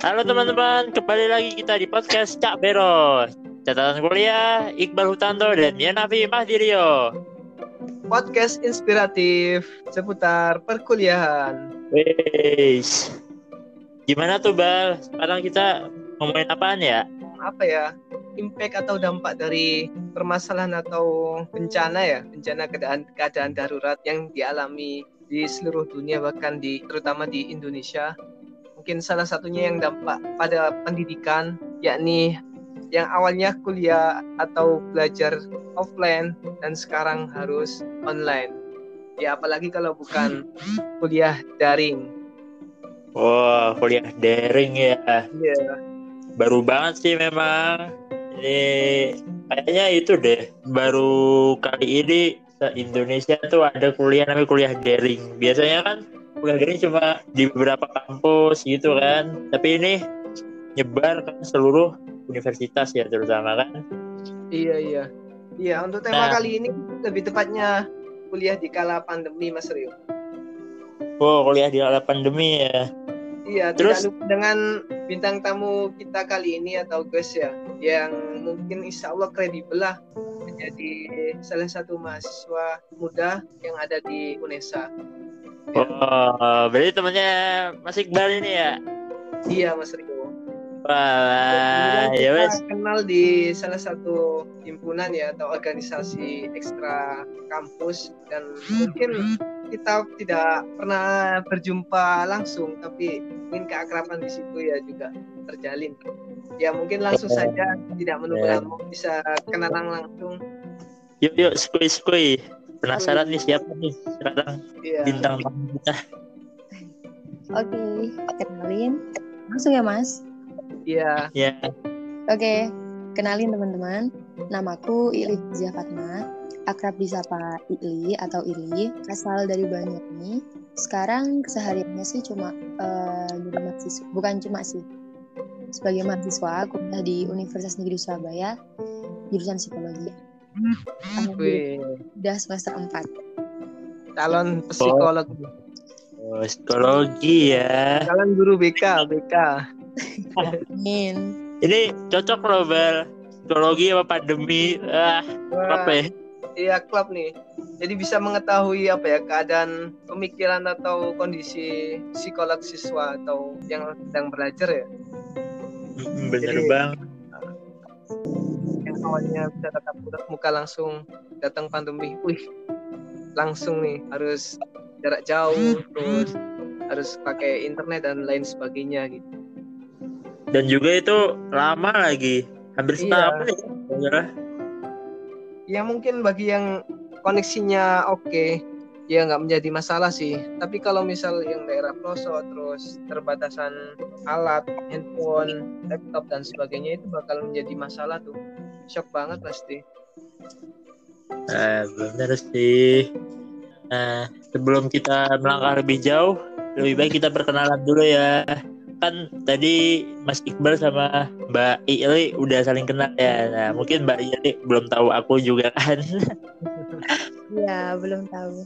Halo teman-teman, kembali lagi kita di podcast Cak Bero. Catatan kuliah Iqbal Hutanto dan Yanafi Mahdirio. Podcast inspiratif seputar perkuliahan. Weis. Gimana tuh Bal? Sekarang kita ngomongin apaan ya? Apa ya? Impact atau dampak dari permasalahan atau bencana ya, bencana keadaan keadaan darurat yang dialami di seluruh dunia bahkan di terutama di Indonesia mungkin salah satunya yang dampak pada pendidikan yakni yang awalnya kuliah atau belajar offline dan sekarang harus online ya apalagi kalau bukan kuliah daring Wah, kuliah daring ya. Iya. Baru banget sih memang. Ini kayaknya itu deh. Baru kali ini se-Indonesia tuh ada kuliah namanya kuliah daring. Biasanya kan daring cuma di beberapa kampus gitu kan. Tapi ini nyebar ke seluruh universitas ya terutama kan. iya iya iya untuk tema Nah. kali ini lebih tepatnya kuliah di kala pandemi Mas Rio Oh, kuliah di kala pandemi ya. Iya, Terus- dengan bintang tamu kita kali ini atau guest ya, yang mungkin insya Allah kredibel lah menjadi salah satu mahasiswa muda yang ada di UNESA. Oh, berarti temannya Mas Iqbal ini ya. Iya, Mas Rio. Wah, ya wes. kenal di salah satu himpunan ya atau organisasi ekstra kampus dan mungkin kita tidak pernah berjumpa langsung tapi mungkin keakraban di situ ya juga terjalin. Ya mungkin langsung saja tidak menunggu Ya. lama bisa kenalan langsung. Yuk yuk skui skui. Penasaran nih siapa nih sekarang Iya. bintang tamu kita? Oke, kenalin. Langsung ya, Mas. Iya. Ya. Oke, kenalin teman-teman. Namaku Ili Zia Fatma. Akrab disapa Ili atau Ili. Asal dari Banyuwangi. Sekarang kesehariannya sih cuma eh, jadi mahasiswa. Bukan cuma sih. Sebagai mahasiswa, kuliah di Universitas Negeri Surabaya, jurusan psikologi. Wih, Udah semester 4. calon psikolog, Oh, psikologi ya. calon guru BK, BK. Amin. Ini cocok loh Bel. Psikologi apa pandemi? Ah, Wah, apa ya? Iya klub nih. Jadi bisa mengetahui apa ya keadaan pemikiran atau kondisi psikolog siswa atau yang sedang belajar ya. Mm, Bener Jadi- bang. Awalnya bisa tatap muka- langsung datang pandemi, wih langsung nih harus jarak jauh terus harus pakai internet dan lain sebagainya gitu. Dan juga itu lama lagi. Hampir Iya. setahun ya. Bener. Ya mungkin bagi yang koneksinya oke ya nggak menjadi masalah sih. Tapi kalau misal yang daerah pelosok terus terbatasan alat, handphone, laptop dan sebagainya itu bakal menjadi masalah tuh. Shock banget pasti. Nah, bener sih. Nah, sebelum kita melangkah lebih jauh, lebih baik kita perkenalan dulu ya. Kan tadi Mas Iqbal sama Mbak Ili udah saling kenal ya. Nah, mungkin Mbak Ili belum tahu aku juga kan. Ya, belum tahu.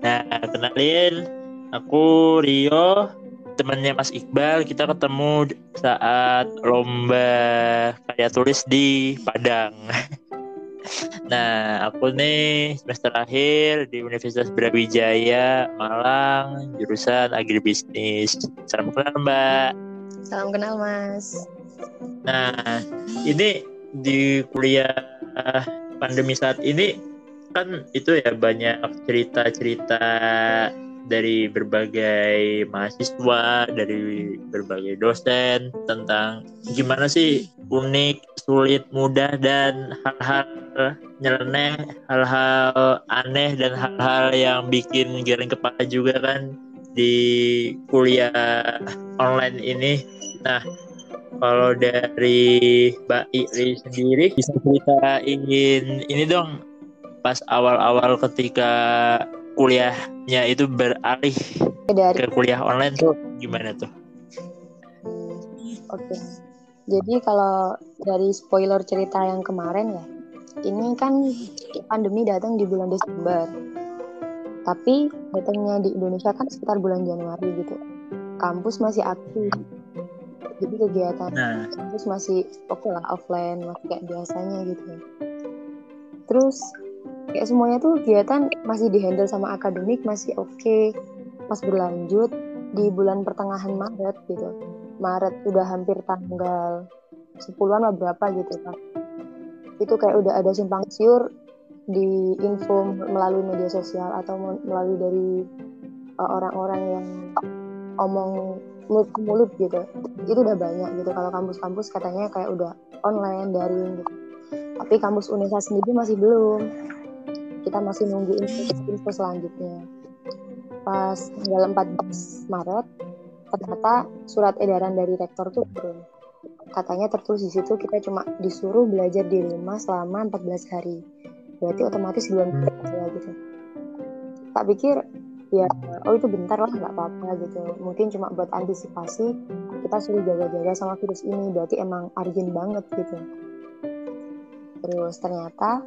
Nah, kenalin aku Rio, temannya Mas Iqbal. Kita ketemu saat lomba karya tulis di Padang. Nah, aku nih semester akhir di Universitas Brawijaya, Malang, jurusan agribisnis. Salam kenal, Mbak. Salam kenal, Mas. Nah, ini di kuliah pandemi saat ini kan itu ya banyak cerita-cerita dari berbagai mahasiswa, dari berbagai dosen tentang gimana sih unik, sulit, mudah dan hal-hal nyeleneh, hal-hal aneh dan hal-hal yang bikin garing kepala juga kan di kuliah online ini. Nah, kalau dari Mbak Iri sendiri bisa ceritain ini dong pas awal-awal ketika kuliahnya itu beralih Dari ke kuliah online tuh gimana tuh? Oke. Jadi kalau dari spoiler cerita yang kemarin ya, ini kan pandemi datang di bulan Desember. Tapi datangnya di Indonesia kan sekitar bulan Januari gitu. kampus masih aktif jadi kegiatan Nah, kampus masih oke lah offline masih kayak biasanya gitu terus kayak semuanya tuh kegiatan masih dihandle sama akademik masih oke. Pas berlanjut di bulan pertengahan Maret gitu. Maret udah hampir tanggal 10-an lah berapa gitu kan itu kayak udah ada simpang siur di info melalui media sosial atau melalui dari uh, orang-orang yang omong mulut ke mulut gitu. Itu udah banyak gitu. Kalau kampus-kampus katanya kayak udah online daring gitu. Tapi kampus Unesa sendiri masih belum kita masih nunggu info, info selanjutnya. Pas tanggal 14 Maret ternyata surat edaran dari rektor tuh turun. Katanya tertulis di situ kita cuma disuruh belajar di rumah selama 14 hari. Berarti otomatis dua minggu gitu tak pikir ya oh itu bentar lah nggak apa-apa gitu. Mungkin cuma buat antisipasi kita suruh jaga-jaga sama virus ini. Berarti emang urgent banget gitu. Terus ternyata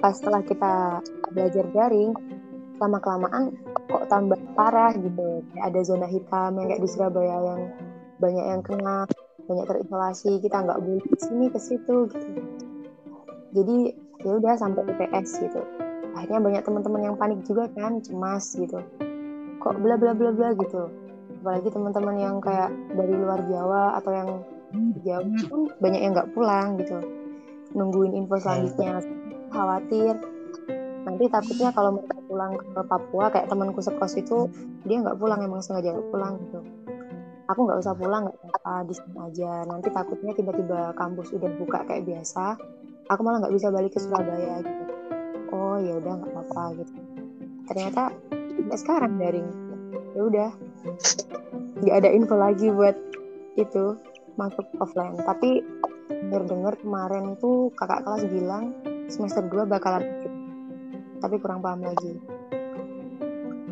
pas setelah kita belajar daring lama kelamaan kok tambah parah gitu. Ada zona hitam yang kayak di Surabaya yang banyak yang kena banyak terisolasi kita nggak boleh ke sini ke situ gitu. Jadi ya udah sampai UPS gitu. Akhirnya banyak teman-teman yang panik juga kan cemas gitu. Kok bla bla bla bla gitu. Apalagi teman-teman yang kayak dari luar Jawa atau yang jauh pun banyak yang nggak pulang gitu. Nungguin info selanjutnya khawatir. Nanti takutnya kalau mereka pulang ke Papua kayak temanku sekos itu dia nggak pulang emang sengaja nggak pulang gitu. Aku nggak usah pulang nggak apa-apa di sini aja. Nanti takutnya tiba-tiba kampus udah buka kayak biasa aku malah nggak bisa balik ke Surabaya gitu. Oh ya udah nggak apa-apa gitu. Ternyata sampai sekarang daring. Ya udah. Nggak ada info lagi buat itu masuk offline. Tapi denger-dengar kemarin itu kakak kelas bilang semester 2 bakalan tapi kurang paham lagi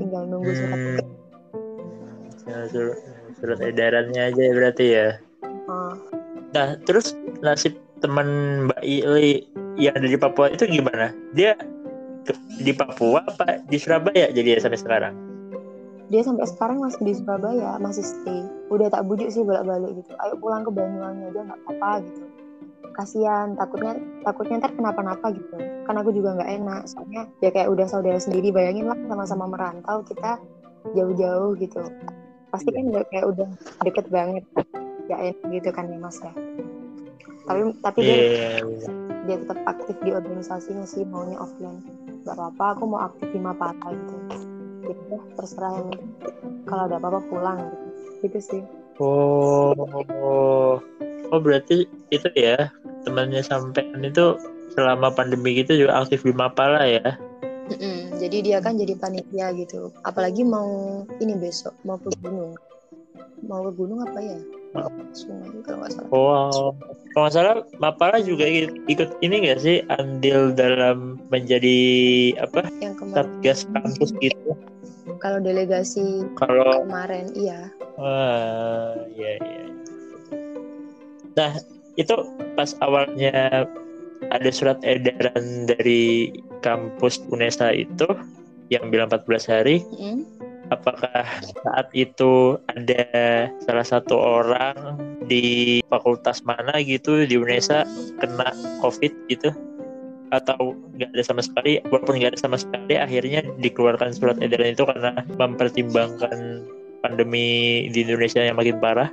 tinggal nunggu surat hmm. Ya, surat, surat edarannya aja berarti ya. oh, Nah, terus nasib teman Mbak Ili yang ada di Papua itu gimana? Dia di Papua apa di Surabaya jadi ya sampai sekarang? dia sampai sekarang masih di Surabaya masih stay udah tak bujuk sih bolak-balik gitu ayo pulang ke Banyuwangi aja nggak apa-apa gitu kasihan takutnya takutnya ntar kenapa-napa gitu. Kan aku juga nggak enak soalnya ya kayak udah saudara sendiri bayangin lah sama-sama merantau kita jauh-jauh gitu. Pasti kan udah kayak udah deket banget ya enak gitu kan ya mas ya. Tapi tapi dia Iya. dia tetap aktif di organisasinya sih maunya offline. Nggak apa-apa aku mau aktif di Mapala gitu. Gitu terserah yang kalau ada apa-apa pulang gitu. Gitu sih. Oh, oh berarti itu ya temannya sampean itu selama pandemi gitu juga aktif di Mapala ya? Mm-mm, jadi dia kan jadi panitia gitu apalagi mau ini besok mau ke gunung mau ke gunung apa ya Oh. sungai kalau nggak salah Oh, kalau nggak salah Mapala juga ikut, ikut ini nggak sih andil dalam menjadi apa yang kemarin satgas kampus gitu? kalau delegasi Kalau kemarin iya Wah, iya iya. Nah, itu pas awalnya ada surat edaran dari kampus UNESA itu yang bilang 14 hari, Mm-mm. apakah saat itu ada salah satu orang di fakultas mana gitu di UNESA kena COVID gitu? atau nggak ada sama sekali walaupun nggak ada sama sekali akhirnya dikeluarkan surat edaran itu karena mempertimbangkan pandemi di Indonesia yang makin parah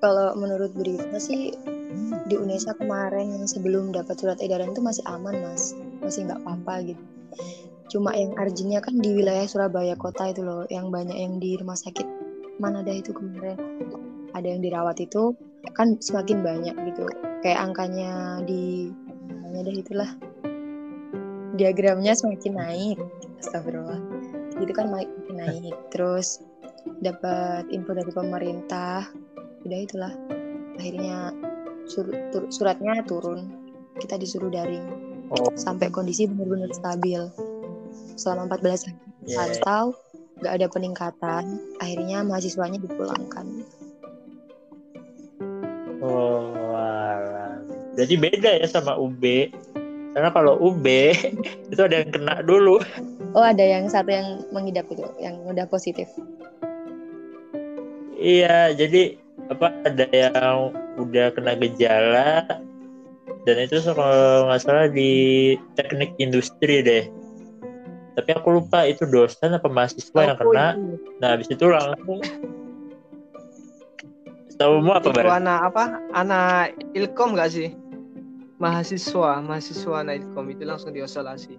kalau menurut berita sih di Unesa kemarin yang sebelum dapat surat edaran itu masih aman mas. Masih nggak apa-apa gitu. Cuma yang urgentnya kan di wilayah Surabaya kota itu loh yang banyak yang di rumah sakit. Mana ada itu kemarin. Ada yang dirawat itu kan semakin banyak gitu. Kayak angkanya di mana dah itulah. Diagramnya semakin naik astagfirullah. Gitu kan makin naik. Terus dapat info dari pemerintah udah itulah. Akhirnya sur- tur- suratnya turun. Kita disuruh daring. Oh. Sampai kondisi benar-benar stabil. Selama 14 hari. Ya pantau nggak ada peningkatan akhirnya mahasiswanya dipulangkan. Oh alah. jadi beda ya sama UB karena kalau UB itu ada yang kena dulu. Oh ada yang satu yang mengidap itu yang udah positif. Iya jadi apa ada yang udah kena gejala dan itu kalau nggak salah di teknik industri deh. Tapi aku lupa itu dosen apa mahasiswa yang kena. nah habis itu langsung tahu mau apa itu anak apa? Anak ilkom gak sih? Mahasiswa mahasiswa anak ilkom. Itu langsung diisolasi.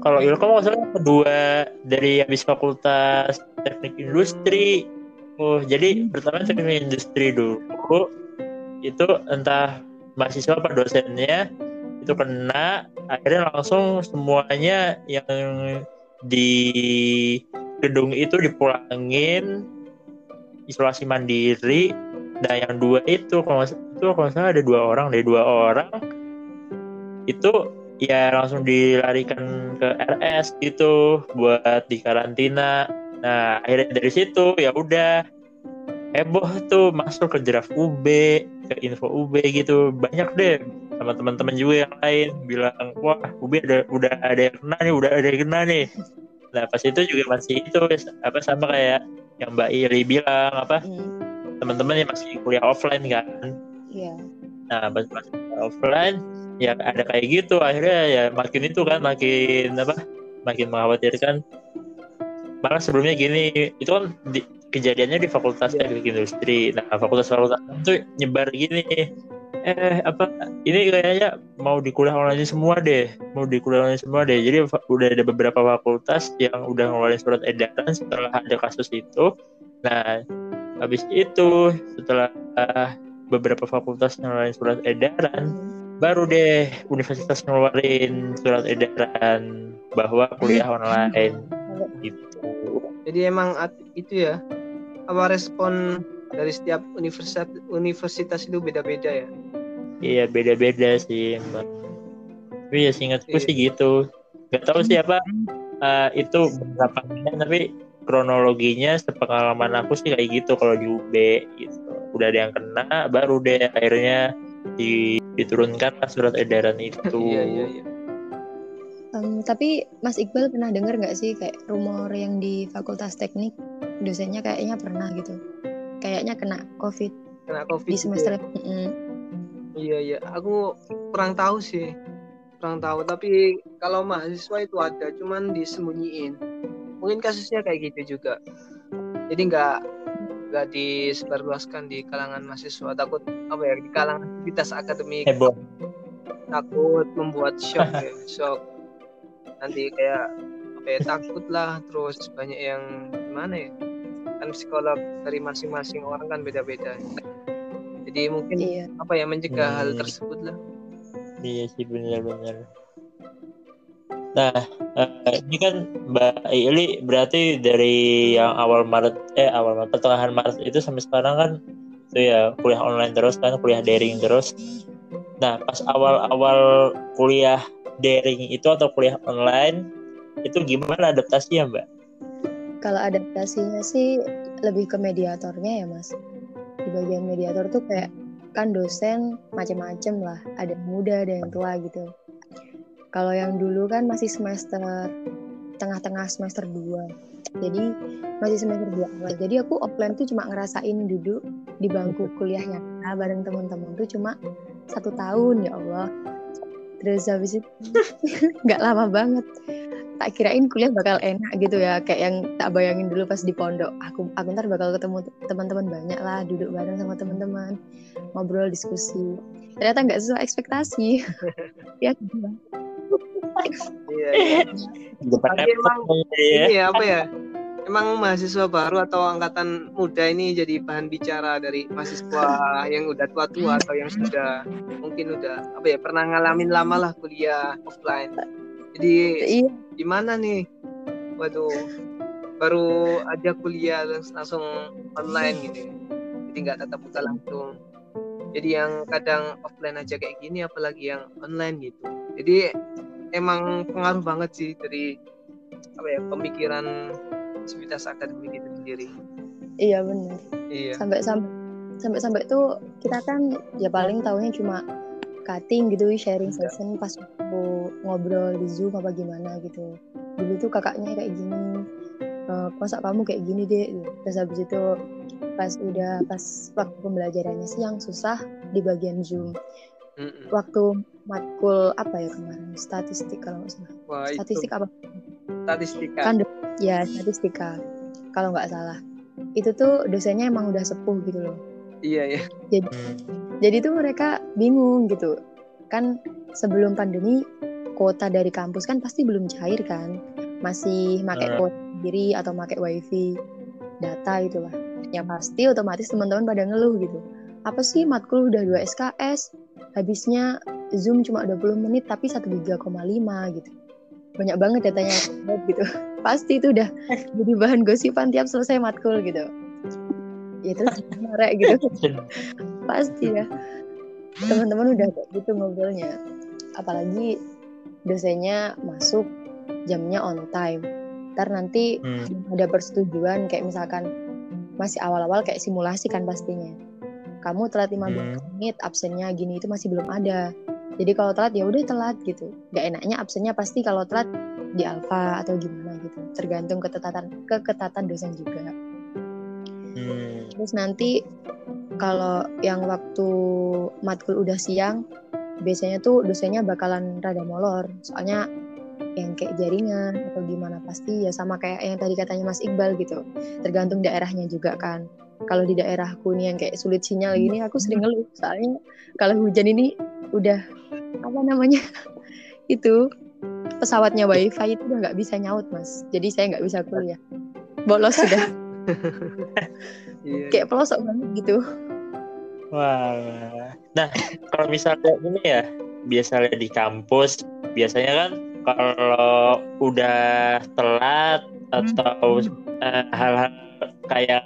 Kalau Ilkom salah kedua dari habis fakultas teknik industri oh jadi pertama teknik industri dulu itu entah mahasiswa apa dosennya itu kena akhirnya langsung semuanya yang di gedung itu dipulangin isolasi mandiri. Nah yang dua itu kalau itu kalau ada dua orang dari dua orang itu ya langsung dilarikan ke RS gitu buat di karantina nah akhirnya dari situ ya udah. Heboh tuh masuk ke draft UB ke info UB gitu. Banyak deh sama teman-teman juga yang lain bilang wah UB ada udah ada yang kena nih udah ada yang kena nih. Nah pas itu juga masih itu apa sama kayak yang Mbak Iri bilang apa Hmm, teman-teman yang masih kuliah offline kan. Iya. nah pas pas offline ya ada kayak gitu. Akhirnya ya makin itu kan makin apa makin mengkhawatirkan malah sebelumnya gini itu kan di, kejadiannya di fakultas Iya. teknik industri nah fakultas fakultas itu nyebar gini eh apa ini kayaknya mau di kuliah online semua deh mau di kuliah online semua deh jadi udah ada beberapa fakultas yang udah ngeluarin surat edaran setelah ada kasus itu nah habis itu setelah ah, beberapa fakultas ngeluarin surat edaran Hmm. baru deh universitas ngeluarin surat edaran bahwa kuliah online gitu jadi emang itu ya apa respon dari setiap universitas universitas itu beda-beda ya? Iya beda-beda sih mbak. Tapi ya seingatku Iya. sih gitu. Nggak tahu sih apa eh, itu berapa tapi kronologinya sepengalaman aku sih kayak gitu kalau di UB gitu. Udah ada yang kena baru deh akhirnya di, diturunkan surat edaran itu. Iya iya iya Em, tapi Mas Iqbal pernah dengar nggak sih kayak rumor yang di Fakultas Teknik dosennya kayaknya pernah gitu, kayaknya kena COVID kena covid di gitu semester. ya. Mm-mm. iya iya. Aku kurang tahu sih. Kurang tahu. Tapi kalau mahasiswa itu ada cuman disembunyiin. Mungkin kasusnya kayak gitu juga. Jadi nggak nggak disebarluaskan di kalangan mahasiswa. Takut apa ya di kalangan aktivitas akademik. Heboh. Takut membuat shock ya. Shock nanti kayak apa ya takut lah terus banyak yang gimana ya kan psikolog dari masing-masing orang kan beda-beda jadi mungkin Iya. apa ya mencegah hal Hmm. tersebut lah Iya sih benar-benar. Nah, eh, ini kan Mbak Ili berarti dari yang awal Maret eh awal Maret pertengahan Maret itu sampai sekarang kan itu ya kuliah online terus kan kuliah daring terus. Nah, pas awal-awal kuliah daring itu atau kuliah online itu gimana adaptasinya, Mbak? Kalau adaptasinya sih lebih ke mediatornya ya Mas. Di bagian mediator tuh kayak kan dosen macem-macem lah, ada yang muda, ada yang tua gitu. Kalau yang dulu kan masih semester tengah-tengah semester 2. Jadi masih semester 2 awal. Jadi aku offline tuh cuma ngerasain duduk di bangku kuliahnya nah, bareng teman-teman tuh cuma satu tahun ya Allah. Terus habis itu. Nggak lama banget. Tak kirain kuliah bakal enak gitu ya. Kayak yang tak bayangin dulu pas di pondok. Aku aku ntar bakal ketemu teman-teman banyak lah. Duduk bareng sama teman-teman. Ngobrol diskusi. Ternyata nggak sesuai ekspektasi. Ya gitu. iya, iya. Depan Tapi emang ya. ini ya apa ya emang mahasiswa baru atau angkatan muda ini jadi bahan bicara dari mahasiswa yang udah tua-tua atau yang sudah mungkin udah apa ya pernah ngalamin lama lah kuliah offline? Jadi iya. gimana nih? Waduh baru aja kuliah langsung online gitu jadi nggak tatap muka langsung. Jadi yang kadang offline aja kayak gini apalagi yang online gitu. Jadi emang pengaruh banget sih dari apa ya pemikiran aktivitas akademik itu sendiri. Iya benar iya. Sampai sampai sampai sampai tuh kita kan ya paling tahunya cuma cutting gitu sharing Iya. session pas waktu ngobrol di zoom apa gimana gitu. Dulu tuh kakaknya kayak gini "Eh, masa kamu kayak gini deh terus habis itu pas udah pas waktu pembelajarannya siang susah di bagian zoom. Mm-mm. waktu matkul apa ya kemarin? Statistik kalau nggak salah. Wah, itu. Statistik apa? Statistika. kan ya statistika. Kalau nggak salah. Itu tuh dosennya emang udah sepuh gitu loh. Iya ya. Hmm. jadi tuh mereka bingung gitu. Kan sebelum pandemi kuota dari kampus kan pasti belum cair kan. Masih pakai kuota sendiri atau pakai wifi data itulah ya pasti otomatis teman-teman pada ngeluh gitu. Apa sih matkul udah 2 SKS habisnya zoom cuma 20 menit tapi 1 giga koma lima gitu. Banyak banget datanya gitu pasti itu udah jadi bahan gosipan tiap selesai matkul gitu. Ya terus Rek, gitu. Pasti ya. Teman-teman udah gitu ngobrolnya. Apalagi dosennya masuk jamnya on time. Ntar nanti Hmm. ada persetujuan kayak misalkan masih awal-awal kayak simulasi kan pastinya. Kamu telat 15 menit absennya gini itu masih belum ada. Jadi kalau telat ya udah telat gitu. Gak enaknya absennya pasti kalau telat di alfa atau gimana gitu tergantung ketatan keketatan dosen juga Hmm. Terus nanti kalau yang waktu matkul udah siang, biasanya tuh dosennya bakalan rada molor. Soalnya yang kayak jaringan atau gimana pasti ya sama kayak yang tadi katanya Mas Iqbal gitu. Tergantung daerahnya juga kan. Kalau di daerahku nih yang kayak sulit sinyal gini, aku sering ngeluh. Soalnya kalau hujan ini udah apa namanya itu pesawatnya wifi itu udah nggak bisa nyaut mas. Jadi saya nggak bisa kuliah. Bolos sudah Iya. kayak pelosok banget gitu. Wah. Nah, kalau misalnya ini ya, biasanya di kampus, biasanya kan kalau udah telat atau eh, hal-hal kayak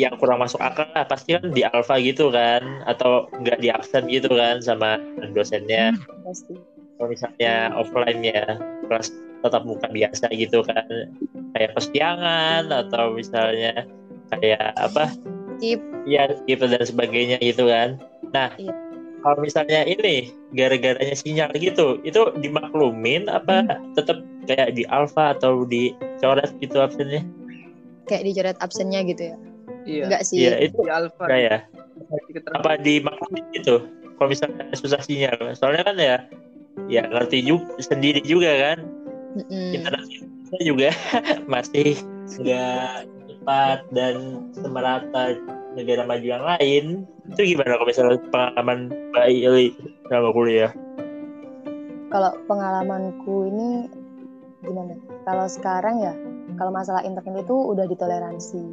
yang kurang masuk akal lah, pasti kan di alfa gitu kan, atau nggak di absen gitu kan sama dosennya. pasti Kalau misalnya offline ya, kelas tetap muka biasa gitu kan, kayak kesiangan atau misalnya kayak apa? Skip. ya gitu dan sebagainya gitu kan. Nah Iya. kalau misalnya ini gara-garanya sinyal gitu itu dimaklumin apa tetap kayak di alfa atau dicoret gitu absennya? Kayak dicoret absennya gitu ya? Iya. enggak sih. Iya itu Di ya di keterangan. apa dimaklumin gitu kalau misalnya susah sinyal. Soalnya kan ya ya ngerti juga sendiri juga kan? Internet kita juga. Masih nggak cepat dan semerata negara maju yang lain. Itu gimana kalau misalnya pengalaman Mbak Ili selama kuliah? Kalau pengalamanku ini gimana? Kalau sekarang ya kalau masalah internet itu udah ditoleransi.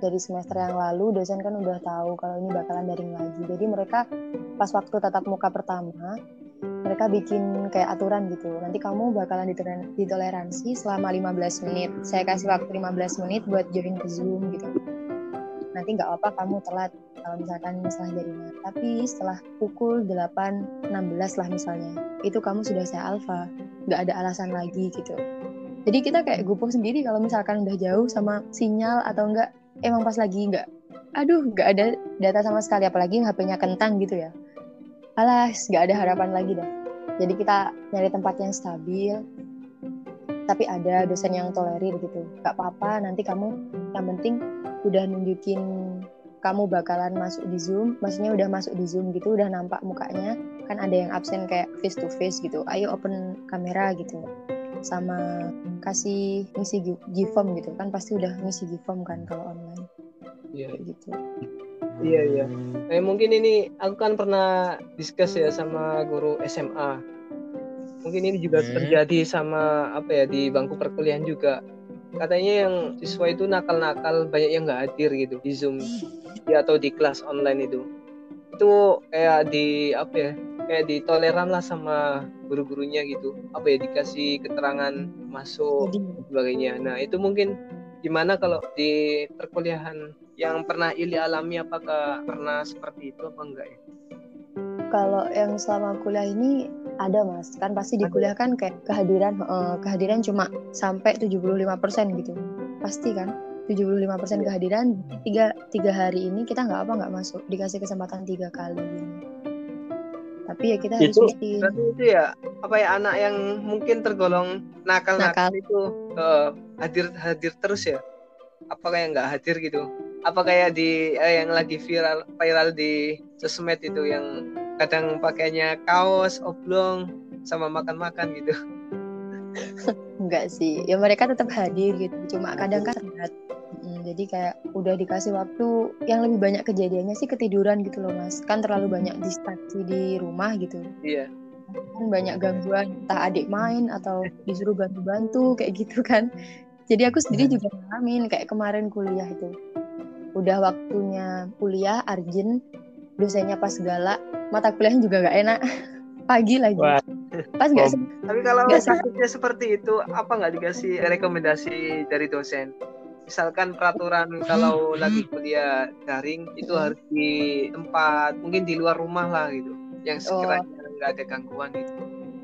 Dari semester yang lalu dosen kan udah tahu kalau ini bakalan daring lagi. Jadi mereka pas waktu tatap muka pertama mereka bikin kayak aturan gitu. Nanti kamu bakalan ditoleran- ditoleransi selama 15 menit. Saya kasih waktu 15 menit buat join ke zoom gitu. Nanti nggak apa kamu telat kalau misalkan masalah jaringan tapi setelah pukul 8.16 lah misalnya itu kamu sudah saya alfa nggak ada alasan lagi gitu. Jadi kita kayak gupuh sendiri kalau misalkan udah jauh sama sinyal atau enggak emang pas lagi nggak aduh nggak ada data sama sekali. Apalagi HP-nya kentang gitu ya alas nggak ada harapan lagi dah jadi kita nyari tempat yang stabil tapi ada dosen yang tolerir gitu. Nggak apa-apa nanti kamu yang penting udah nunjukin kamu bakalan masuk di zoom maksudnya udah masuk di zoom gitu udah nampak mukanya kan ada yang absen kayak face to face gitu. Ayo open kamera gitu. Sama kasih ngisi Gform gitu. Kan pasti udah ngisi Gform kan kalau online. Iya. kayak gitu Iya, iya. Eh, mungkin ini aku kan pernah discuss ya sama guru SMA. Mungkin ini juga Hmm. terjadi sama apa ya di bangku perkuliahan juga. Katanya yang siswa itu nakal-nakal banyak yang nggak hadir gitu di Zoom ya, atau di kelas online itu. Itu kayak di apa ya? Kayak ditoleran lah sama guru-gurunya gitu. Apa ya dikasih keterangan masuk sebagainya. Nah, itu mungkin gimana kalau di perkuliahan yang pernah Ili alami apakah pernah seperti itu apa enggak ya? kalau yang selama kuliah ini ada mas. Kan pasti di kuliah kan kayak kehadiran eh, kehadiran cuma sampai 75% gitu. Pasti kan? 75% kehadiran tiga tiga hari ini kita nggak apa nggak masuk. Dikasih kesempatan tiga kali ini. Tapi ya kita harus Itu- Berarti itu ya apa ya anak yang mungkin tergolong nakal-nakal Nakal. itu eh, hadir hadir terus ya? Apa kayak nggak hadir gitu? Apa kayak di eh, yang lagi viral viral di sosmed itu yang kadang pakainya kaos oblong sama makan-makan gitu? enggak sih ya mereka tetap hadir gitu cuma kadang kan. Mm, jadi kayak udah dikasih waktu yang lebih banyak kejadiannya sih ketiduran gitu loh mas kan terlalu banyak distraksi di rumah gitu Iya. kan banyak gangguan entah adik main atau disuruh bantu-bantu kayak gitu kan jadi aku sendiri juga ngalamin kayak kemarin kuliah itu udah waktunya kuliah arjen dosennya pas galak mata kuliahnya juga nggak enak pagi lagi Wah. pas nggak Oh. sem- Tapi kalau Nggak sih. kasusnya seperti itu, apa nggak dikasih rekomendasi dari dosen? Misalkan peraturan kalau lagi kuliah daring itu Hmm. harus di tempat mungkin di luar rumah lah gitu, yang Oh. sekiranya nggak ada gangguan gitu.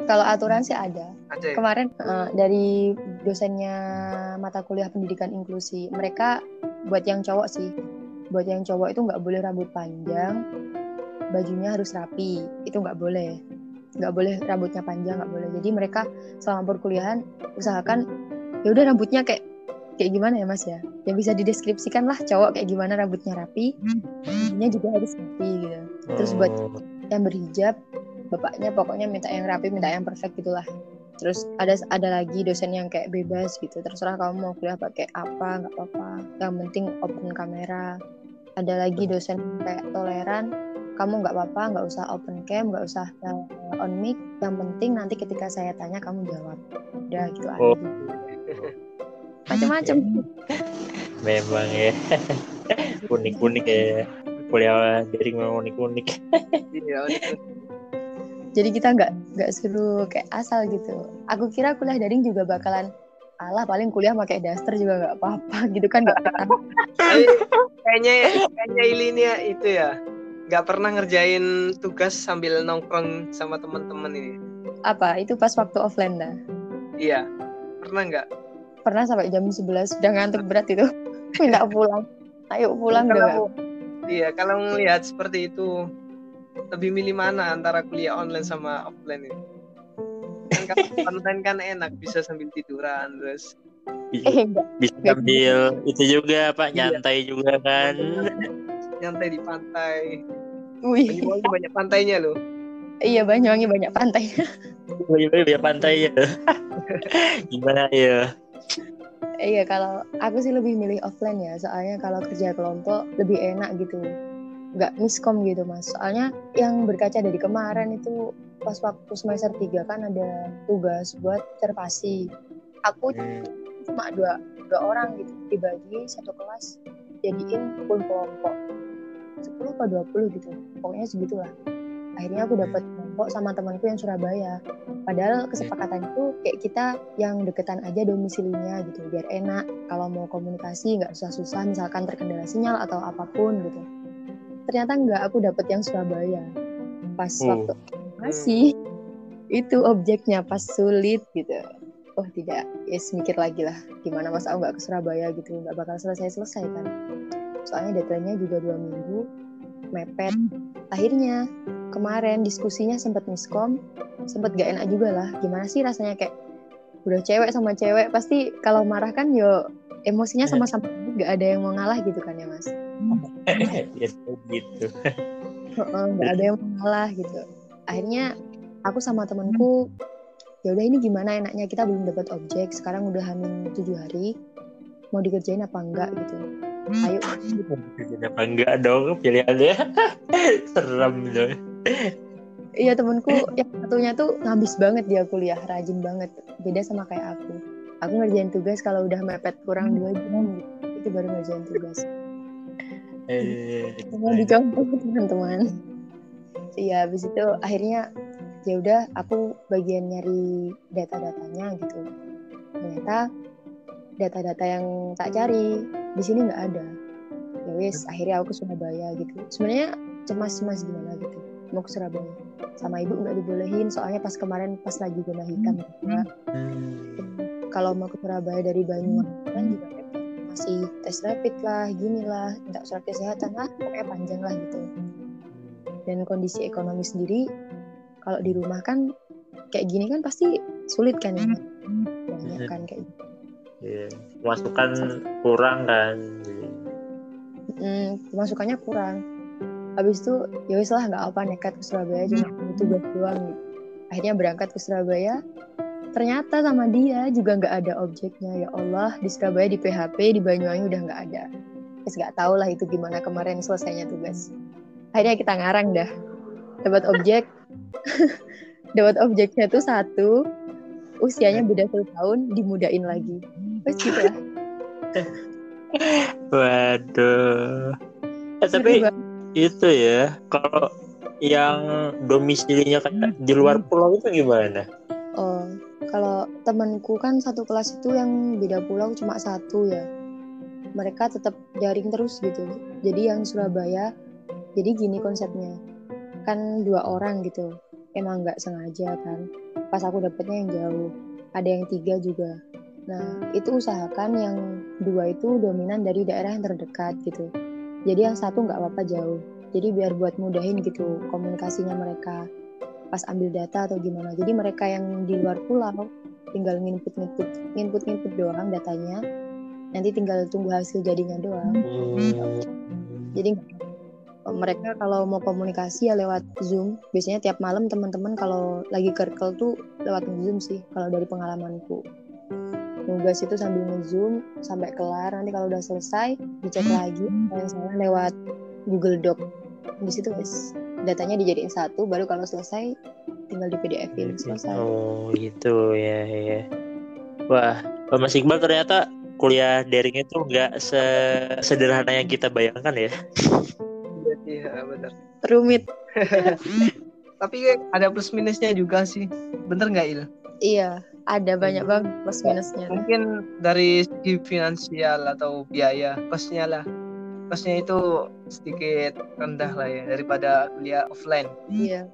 Kalau aturan sih ada. Ada ya? kemarin eh, dari dosennya mata kuliah pendidikan inklusi mereka buat yang cowok sih. Buat yang cowok itu nggak boleh rambut panjang bajunya harus rapi. Itu nggak boleh. Nggak boleh rambutnya panjang nggak boleh. Jadi mereka selama perkuliahan usahakan ya udah rambutnya kayak kayak gimana ya mas ya? Yang bisa dideskripsikan lah cowok kayak gimana rambutnya rapi bajunya juga harus rapi gitu. Terus buat Oh. yang berhijab bapaknya pokoknya minta yang rapi minta yang perfect gitulah. Terus ada ada lagi dosen yang kayak bebas gitu. Terserah kamu mau kuliah pakai apa nggak apa-apa. Yang penting open kamera. Ada lagi dosen kayak toleran. Kamu nggak apa-apa nggak usah open cam nggak usah on mic. Yang penting nanti ketika saya tanya kamu jawab. Udah gitu aja. Oh. macam-macam memang ya. Unik-unik ya. Kuliah dari memang unik-unik. Iya, itu. Jadi kita nggak nggak seru kayak asal gitu. Aku kira kuliah daring juga bakalan alah paling kuliah pakai daster juga nggak apa-apa gitu kan nggak pernah. Tapi kayaknya kayaknya ini ya itu ya nggak pernah ngerjain tugas sambil nongkrong sama teman-teman ini. apa? Itu pas waktu offline dah. Iya, pernah nggak? pernah sampai jam 11 udah ngantuk berat itu. Minta pulang. Ayo pulang Kalau iya, kalau melihat seperti itu lebih milih mana antara kuliah online sama offline ini? Kan kalau online kan enak bisa sambil tiduran terus eh bisa Nggak sambil itu juga pak Iya. nyantai juga kan nyantai di pantai. wih Banyuwangi banyak pantainya loh. iya Banyuwangi banyak pantai Bagi-bagi biar pantai ya gimana ya iya kalau aku sih lebih milih offline ya soalnya kalau kerja kelompok lebih enak gitu nggak miskom gitu mas. Soalnya yang berkaca dari kemarin itu pas waktu semester 3 kan ada tugas buat observasi aku cuma dua dua orang gitu. Dibagi satu kelas jadiin full kelompok. 10 atau 20 gitu. Pokoknya segitulah. Akhirnya aku dapat kelompok sama temanku yang Surabaya. Padahal kesepakatan itu kayak kita yang deketan aja domisilinya gitu biar enak. Kalau mau komunikasi nggak susah-susah misalkan terkendala sinyal atau apa pun gitu ternyata nggak aku dapat yang Surabaya. Pas Oh. waktu masih itu objeknya pas sulit gitu. Oh tidak. Yes mikir lagi lah. Gimana mas aku nggak ke Surabaya gitu. Nggak bakal selesai selesai kan. Soalnya deadline-nya juga dua minggu. Mepet. Akhirnya kemarin diskusinya sempat miskom. Sempat gak enak juga lah. Gimana sih rasanya? Kayak udah cewek sama cewek pasti kalau marah kan yo emosinya sama-sama nggak ada yang mau ngalah gitu kan ya mas ya gitu. Nggak ada yang mau ngalah gitu. Akhirnya aku sama temanku ya udah ini gimana enaknya? Kita belum dapat objek sekarang udah hamil tujuh hari. Mau dikerjain apa enggak? Gitu. Ayo. Apa enggak dong? Pilihannya. Serem loh iya temanku yang satunya tuh ngabis banget dia kuliah rajin banget. Beda sama kayak aku. Aku ngerjain tugas kalau udah mepet kurang dua jam gitu itu baru ngerjain tugas eh, dicontoh teman-teman. Iya, habis itu akhirnya ya udah aku bagian nyari data-datanya gitu. Ternyata data-data yang tak cari di sini nggak ada. Ya wis, akhirnya aku ke Surabaya gitu. Sebenarnya cemas-cemas gimana gitu. Mau ke Surabaya. Sama ibu nggak dibolehin soalnya pas kemarin pas lagi zona hitam hmm, Kalau mau ke Surabaya dari Banyuwangi kan juga masih tes rapid lah, gini lah, minta surat kesehatan lah, pokoknya panjang lah gitu dan kondisi ekonomi sendiri kalau di rumah kan kayak gini kan pasti sulit kan ya banyak kan kayak gitu. Iya. Masukan kurang kan. Hmm, masukannya kurang habis itu ya wis lah nggak apa nekat ke Surabaya cuma tugas doang gitu akhirnya berangkat ke Surabaya ternyata sama dia juga nggak ada objeknya. Ya Allah di Surabaya di PHP di Banyuwangi udah nggak ada. Terus nggak tahu lah itu gimana kemarin selesainya tugas akhirnya kita ngarang dah. Dapat objek. Dapat objeknya tuh satu. Usianya beda satu tahun dimudain lagi. Terus gitu lah. Waduh. Eh, tapi itu ya kalau yang domisilinya kayak di luar pulau itu gimana? Kalau temanku kan satu kelas itu yang beda pulau cuma satu ya. Mereka tetap daring terus gitu. Jadi yang Surabaya, jadi gini konsepnya. Kan dua orang gitu. Emang nggak sengaja kan. Pas aku dapetnya yang jauh. Ada yang tiga juga. Nah, itu usahakan yang dua itu dominan dari daerah yang terdekat gitu. Jadi yang satu nggak apa-apa jauh. Jadi biar buat mudahin gitu komunikasinya mereka pas ambil data atau gimana. Jadi mereka yang di luar pulau tinggal nginput-nginput nginput-nginput doang datanya. Nanti tinggal tunggu hasil jadinya doang. Hmm. Jadi mereka kalau mau komunikasi ya lewat Zoom. Biasanya tiap malam teman-teman kalau lagi kerkel tuh lewat Zoom sih kalau dari pengalamanku. Nugas itu sambil nge-zoom sampai kelar. Nanti kalau udah selesai dicek lagi yang salah lewat Google Doc. Di situ guys datanya dijadiin satu baru kalau selesai tinggal di PDF-in selesai. Oh gitu ya ya. Wah, Mas Iqbal ternyata kuliah daring itu nggak sederhana yang kita bayangkan ya. Iya benar. Rumit. Tapi ada plus minusnya juga sih. Bener nggak Il? Iya, ada banyak banget plus minusnya. Mungkin dari segi finansial atau biaya kosnya lah. Kosnya itu sedikit rendah lah ya daripada kuliah offline. Iya.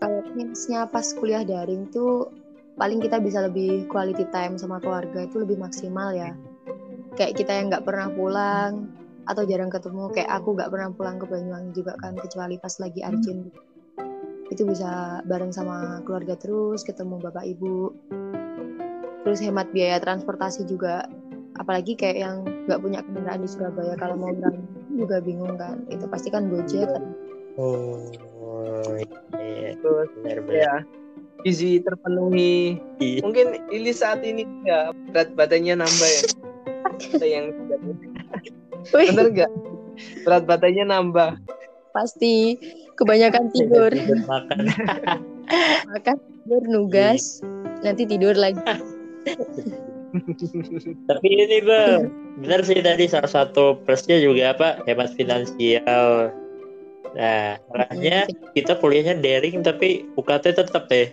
Kalau minusnya pas kuliah daring tuh paling kita bisa lebih quality time sama keluarga itu lebih maksimal ya. Kayak kita yang nggak pernah pulang atau jarang ketemu kayak aku nggak pernah pulang ke Banyuwangi juga kan kecuali pas lagi arjun itu bisa bareng sama keluarga terus ketemu bapak ibu terus hemat biaya transportasi juga apalagi kayak yang nggak punya kendaraan di Surabaya kalau mau berangkat juga bingung kan itu pasti kan gojek Oh, iya. Ya gizi terpenuhi. Iya. Mungkin Ili saat ini ya berat badannya nambah ya. Ada yang bener nggak? Berat badannya nambah. pasti kebanyakan tidur Tidur makan. makan tidur nugas nanti tidur lagi Tapi ini bang, benar sih tadi salah satu plusnya juga apa hemat finansial. Nah, makanya kita kuliahnya daring tapi UKT tetap ya.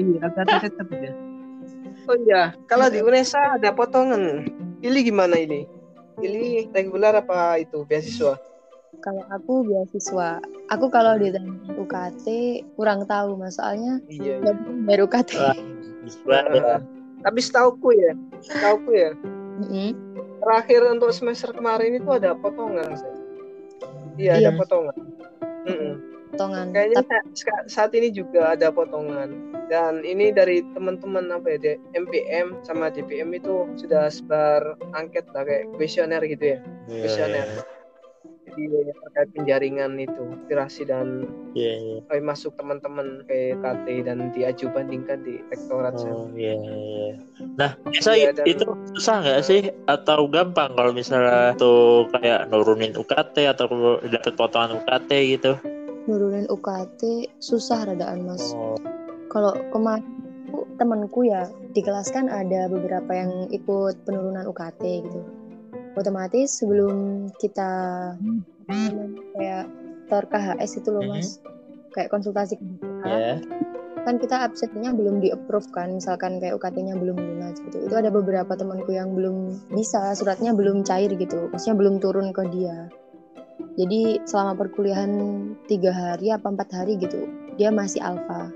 Iya, kata tetap ya. Oh iya, kalau di UNESA ada potongan. Ili gimana ini? Ili regular apa itu beasiswa? kalau aku beasiswa aku kalau ditanya UKT kurang tahu masalahnya Iya. baru baru UKT Wah. Tapi setauku ya, setauku ya. Mm-mm. Terakhir untuk semester kemarin itu ada potongan. Shay. Iya, ada Iya. potongan. Mm-mm. potongan Kayaknya Tapi saat ini juga ada potongan. Dan ini dari teman-teman apa ya, MPM sama DPM itu sudah sebar angket lah kayak kuesioner gitu ya. Iya, Visioner. Jadi terkait penjaringan itu, aspirasi dan Iya, iya. kayak masuk teman-teman kayak KT dan diaju bandingkan di rektorat. Oh iya iya. Nah, Iya, dan- itu susah nggak sih atau gampang kalau misalnya tuh kayak nurunin UKT atau dapat potongan UKT gitu? nurunin UKT susah radaan mas Oh, kalau kemarin temanku ya di kelas kan ada beberapa yang ikut penurunan UKT gitu otomatis sebelum kita namanya, kayak ter KHS itu loh mas. Kayak konsultasi ke ya. kan kita absennya belum di approve kan misalkan kayak UKT-nya belum lunas gitu. Itu ada beberapa temanku yang belum bisa suratnya belum cair gitu. Maksudnya belum turun ke dia. Jadi selama perkuliahan tiga hari apa empat hari gitu dia masih alfa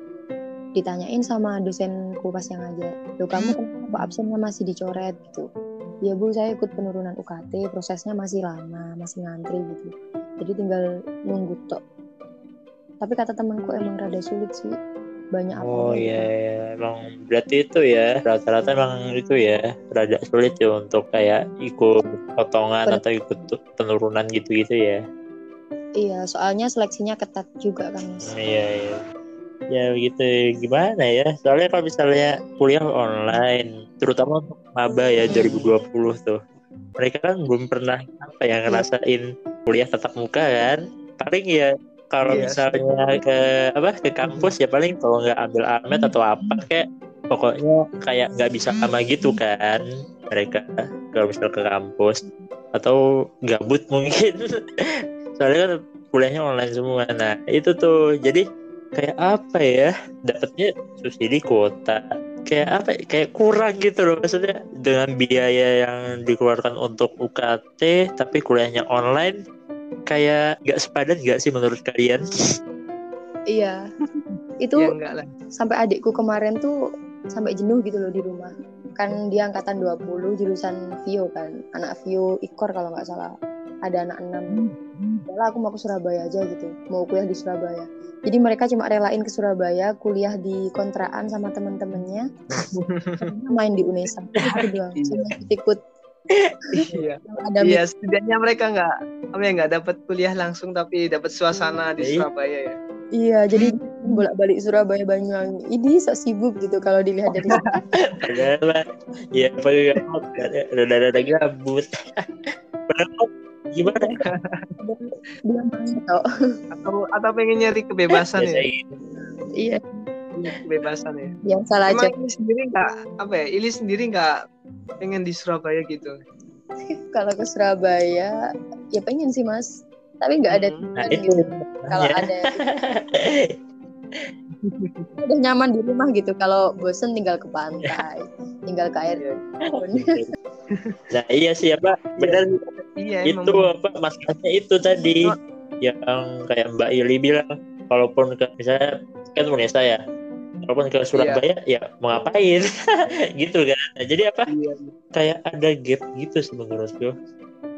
ditanyain sama dosenku pas yang ngajar lo kamu kenapa absennya masih dicoret? gitu ya bu saya ikut penurunan UKT prosesnya masih lama masih ngantri gitu. Jadi tinggal nunggu tok. Tapi kata temanku emang rada sulit sih banyak apa Oh iya, iya, emang berarti itu ya rata-rata emang itu ya rada sulit ya untuk kayak ikut potongan Ben- atau ikut penurunan gitu-gitu ya. iya soalnya seleksinya ketat juga kan mas. Iya iya. Ya gitu gimana ya? Soalnya kalau misalnya kuliah online, terutama untuk maba ya 2020 tuh, mereka kan belum pernah apa ya ngerasain kuliah tatap muka kan? Paling ya kalau Iya, misalnya ke apa ke kampus ya paling kalau nggak ambil almet atau apa kayak pokoknya kayak nggak bisa sama gitu kan mereka kalau misal ke kampus atau gabut mungkin. Soalnya kan kuliahnya online semua. Nah itu tuh. Jadi kayak apa ya? Dapatnya subsidi kuota. Kayak apa ya, kayak kurang gitu loh. Maksudnya dengan biaya yang dikeluarkan untuk UKT tapi kuliahnya online kayak nggak sepadan nggak sih menurut kalian? Iya. Itu ya enggak lah. sampai adikku kemarin tuh sampai jenuh gitu loh di rumah. Kan dia angkatan 20 jurusan Vio kan. Anak Vio Ikor kalau nggak salah ada anak 6 Yalah aku mau ke Surabaya aja gitu. Mau kuliah di Surabaya. Jadi mereka cuma relain ke Surabaya kuliah di kontrakan sama temen-temennya. Main di Unesa. Itu doang Iya. sama ikut. Iya. Ada iya setidaknya mereka nggak apa ya nggak dapat kuliah langsung tapi dapat suasana di Iya. Surabaya ya. Iya jadi bolak-balik Surabaya Banyuwangi ini sok sibuk gitu kalau dilihat dari padahal mah, ya paling ada ada gabut. Padahal gimana? Dia main tau atau atau pengen nyari kebebasan ya? Gitu. iya. Kebebasan ya? Yang salah aja. Ili sendiri nggak apa ya Ili sendiri nggak pengen di Surabaya gitu? Kalau ke Surabaya ya pengen sih mas. Tapi nggak ada Hmm. nah gitu. kalau ya. ada udah nyaman di rumah gitu kalau bosen tinggal ke pantai tinggal ke air. Nah iya sih apa benar iya itu apa masalahnya itu tadi yang kayak Mbak Ili bilang kalaupun ke misalnya kan Unesa ya kalaupun ke Surabaya ya mau ngapain? Gitu kan. Nah, jadi apa iya. kayak ada gap gitu sih menurutku.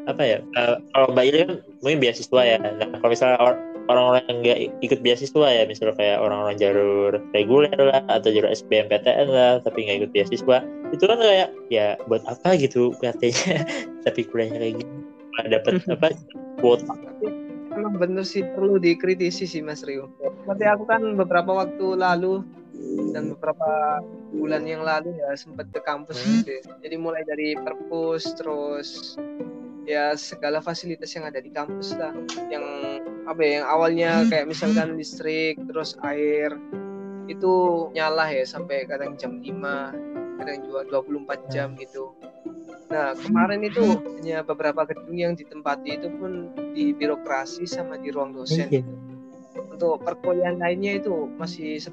Apa ya eh, kalau Mbak Ili kan mungkin beasiswa ya. Nah kalau misalnya orang-orang yang nggak ikut beasiswa ya misalnya kayak orang-orang jalur reguler lah atau jalur SBMPTN lah tapi nggak ikut beasiswa itu kan kayak ya buat apa gitu katanya tapi kuliahnya kayak gitu nggak dapat apa kuota emang bener sih perlu dikritisi sih Mas Rio. Seperti aku kan beberapa waktu lalu dan beberapa bulan yang lalu ya sempat ke kampus Hmm. gitu. ya. Jadi mulai dari perpus terus ya segala fasilitas yang ada di kampus lah yang apa ya yang awalnya kayak misalkan listrik terus air itu nyala ya sampai kadang jam 5 kadang juga 24 jam gitu Nah, kemarin itu hanya beberapa gedung yang ditempati itu pun di birokrasi sama di ruang dosen. Gitu. Untuk perkuliahan lainnya itu masih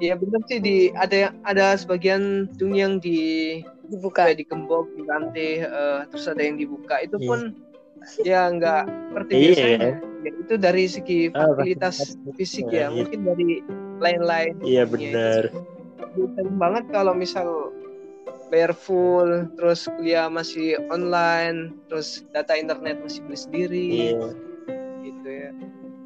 ya benar sih di ada ada sebagian gedung yang di dibuka kayak digembok, dilantai, eh, terus ada yang dibuka. Itu Iya. pun ya nggak seperti Iya. biasanya. Ya, itu dari segi Ah, fasilitas fasilitas fisik ya, iya. mungkin dari lain-lain. iya itu benar Sering banget kalau misal bayar full, terus kuliah masih online, terus data internet masih beli sendiri, iya gitu ya.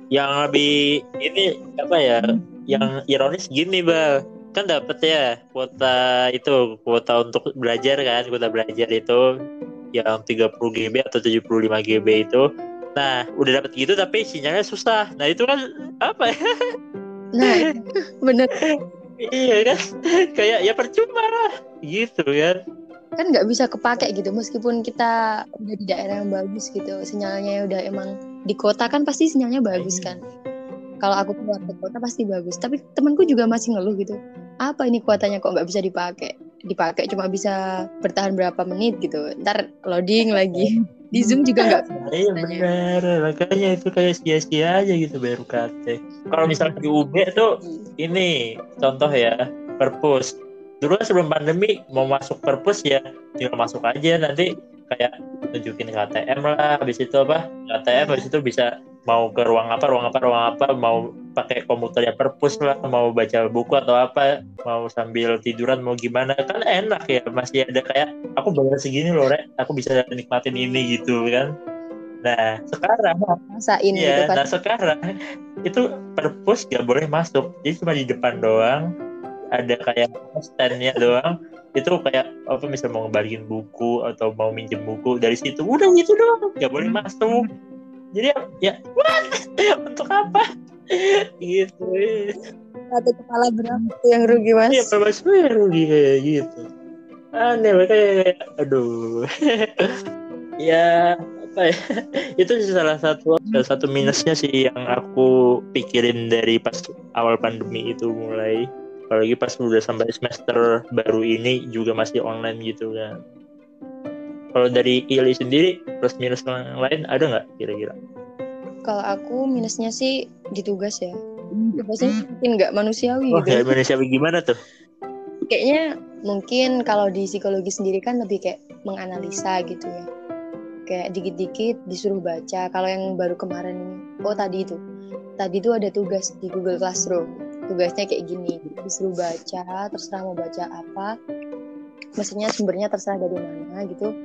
yang lebih ini apa ya yang ironis gini bang kan dapat ya kuota itu kuota untuk belajar kan kuota belajar itu. Yang 30 GB atau 75 GB itu. Nah udah dapat gitu tapi sinyalnya susah. Nah itu kan apa ya? Nah bener. Iya kan? Kayak ya percuma lah. Gitu kan. Kan nggak bisa kepake gitu. Meskipun kita udah di daerah yang bagus gitu sinyalnya udah emang di kota kan pasti sinyalnya bagus kan. Kalau aku keluar ke kota pasti bagus. Tapi temanku juga masih ngeluh gitu apa ini kuotanya kok nggak bisa dipakai? Dipakai cuma bisa bertahan berapa menit gitu. Ntar loading lagi. Di zoom juga nggak iya benar makanya itu kayak sia-sia aja gitu bayar UKT kalau misalnya di UB tuh ini contoh ya perpus. Dulu sebelum pandemi mau masuk perpus ya tinggal masuk aja nanti kayak tunjukin KTM lah habis itu apa? KTM habis itu bisa mau ke ruang apa ruang apa ruang apa mau pakai komputernya perpus lah mau baca buku atau apa mau sambil tiduran mau gimana. Kan enak ya masih ada kayak aku bayar segini loh rek. Aku bisa nikmatin ini gitu kan. Nah sekarang gitu kan. nah sekarang itu perpus gak boleh masuk. Jadi cuma di depan doang. Ada kayak standnya doang. Itu kayak apa misalnya mau ngebalikin buku atau mau minjem buku dari situ. Udah gitu doang gak boleh masuk jadi ya what untuk apa gitu Satu kepala berapa yang rugi mas? Iya, Pak Mas gue rugi kayak gitu. Aneh makanya kayak aduh. ya apa ya? Itu salah satu salah satu minusnya sih yang aku pikirin dari pas awal pandemi itu mulai apalagi pas udah sampai semester baru ini juga masih online gitu kan. Kalau dari Ili sendiri plus minus yang lain ada nggak kira-kira? Kalau aku minusnya sih di tugas ya. Tugasnya mungkin nggak manusiawi Oh, gitu. ya Indonesia gimana tuh? Kayaknya mungkin kalau di psikologi sendiri kan lebih kayak menganalisa gitu ya. Kayak dikit-dikit disuruh baca. Kalau yang baru kemarin ini, oh tadi itu. Tadi itu ada tugas di Google Classroom. Tugasnya kayak gini, disuruh baca, terserah mau baca apa. Maksudnya sumbernya terserah dari mana gitu.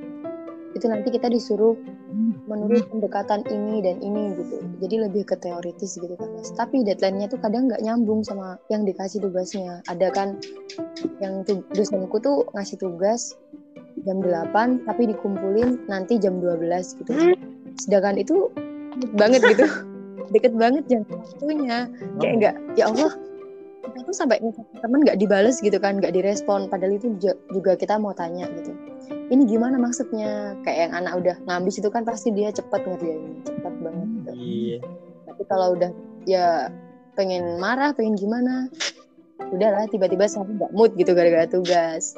Itu nanti kita disuruh menurut pendekatan ini dan ini gitu. Jadi lebih ke teoritis gitu kan mas. Tapi deadline-nya tuh kadang nggak nyambung sama yang dikasih tugasnya. Ada kan yang tu- dosenku tuh ngasih tugas jam 8 tapi dikumpulin nanti jam 12 gitu. Sedangkan itu deket banget gitu. Deket banget jam waktunya. Kayak nggak ya Allah kita tuh sampai temen nggak dibales gitu kan nggak direspon. Padahal itu ju- juga kita mau tanya gitu. Ini gimana maksudnya? Kayak yang anak udah ngambis itu kan pasti dia cepet ngerjain cepet banget gitu. Iya. tapi kalau udah ya pengen marah pengen gimana? Udahlah tiba-tiba saya nggak mood gitu gara-gara tugas.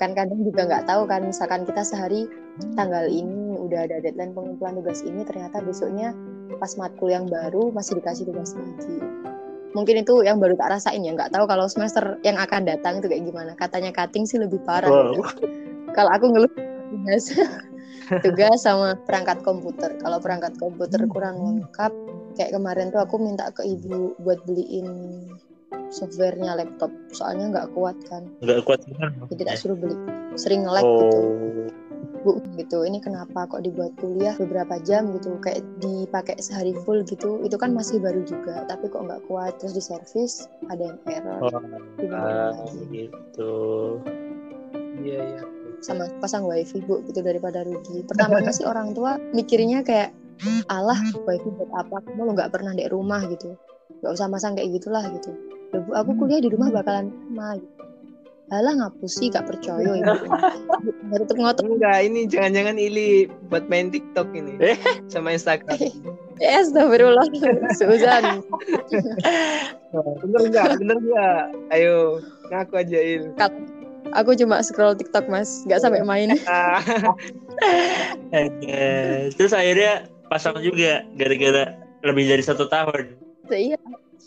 Kan kadang juga nggak tahu kan misalkan kita sehari tanggal ini udah ada deadline pengumpulan tugas ini ternyata besoknya pas matkul yang baru masih dikasih tugas lagi mungkin itu yang baru tak rasain ya. Nggak tahu kalau semester yang akan datang itu kayak gimana. Katanya cutting sih lebih parah Wow. gitu. kalau aku ngeluh tugas. Tugas sama perangkat komputer. Kalau perangkat komputer kurang lengkap kayak kemarin tuh aku minta ke ibu buat beliin softwarenya laptop. Soalnya nggak kuat kan. Nggak kuat banget. jadi tak suruh beli. Sering nge-lag gitu. Oh. Bu gitu. Ini kenapa kok dibuat kuliah beberapa jam gitu kayak dipakai sehari full gitu. Itu kan masih baru juga tapi kok nggak kuat. Terus di servis ada yang error. Oh, ah, gitu. Iya iya. sama pasang wifi bu gitu daripada rugi. Pertamanya sih orang tua mikirnya kayak alah wifi buat apa? Kamu lo nggak pernah di rumah gitu. Nggak usah masang kayak gitulah gitu. Loh, bu aku kuliah di rumah bakalan sama gitu. Alah ngapus sih gak percaya ibu baru tuh ngotot Enggak, ini jangan-jangan Ili buat main TikTok ini Eh. sama Instagram. eh astagfirullah Suzan Bener enggak? Bener enggak? Ayo, ngaku aja Il. aku cuma scroll TikTok mas nggak sampai main Ah, Eh, Terus akhirnya pasang juga gara-gara lebih dari satu tahun. iya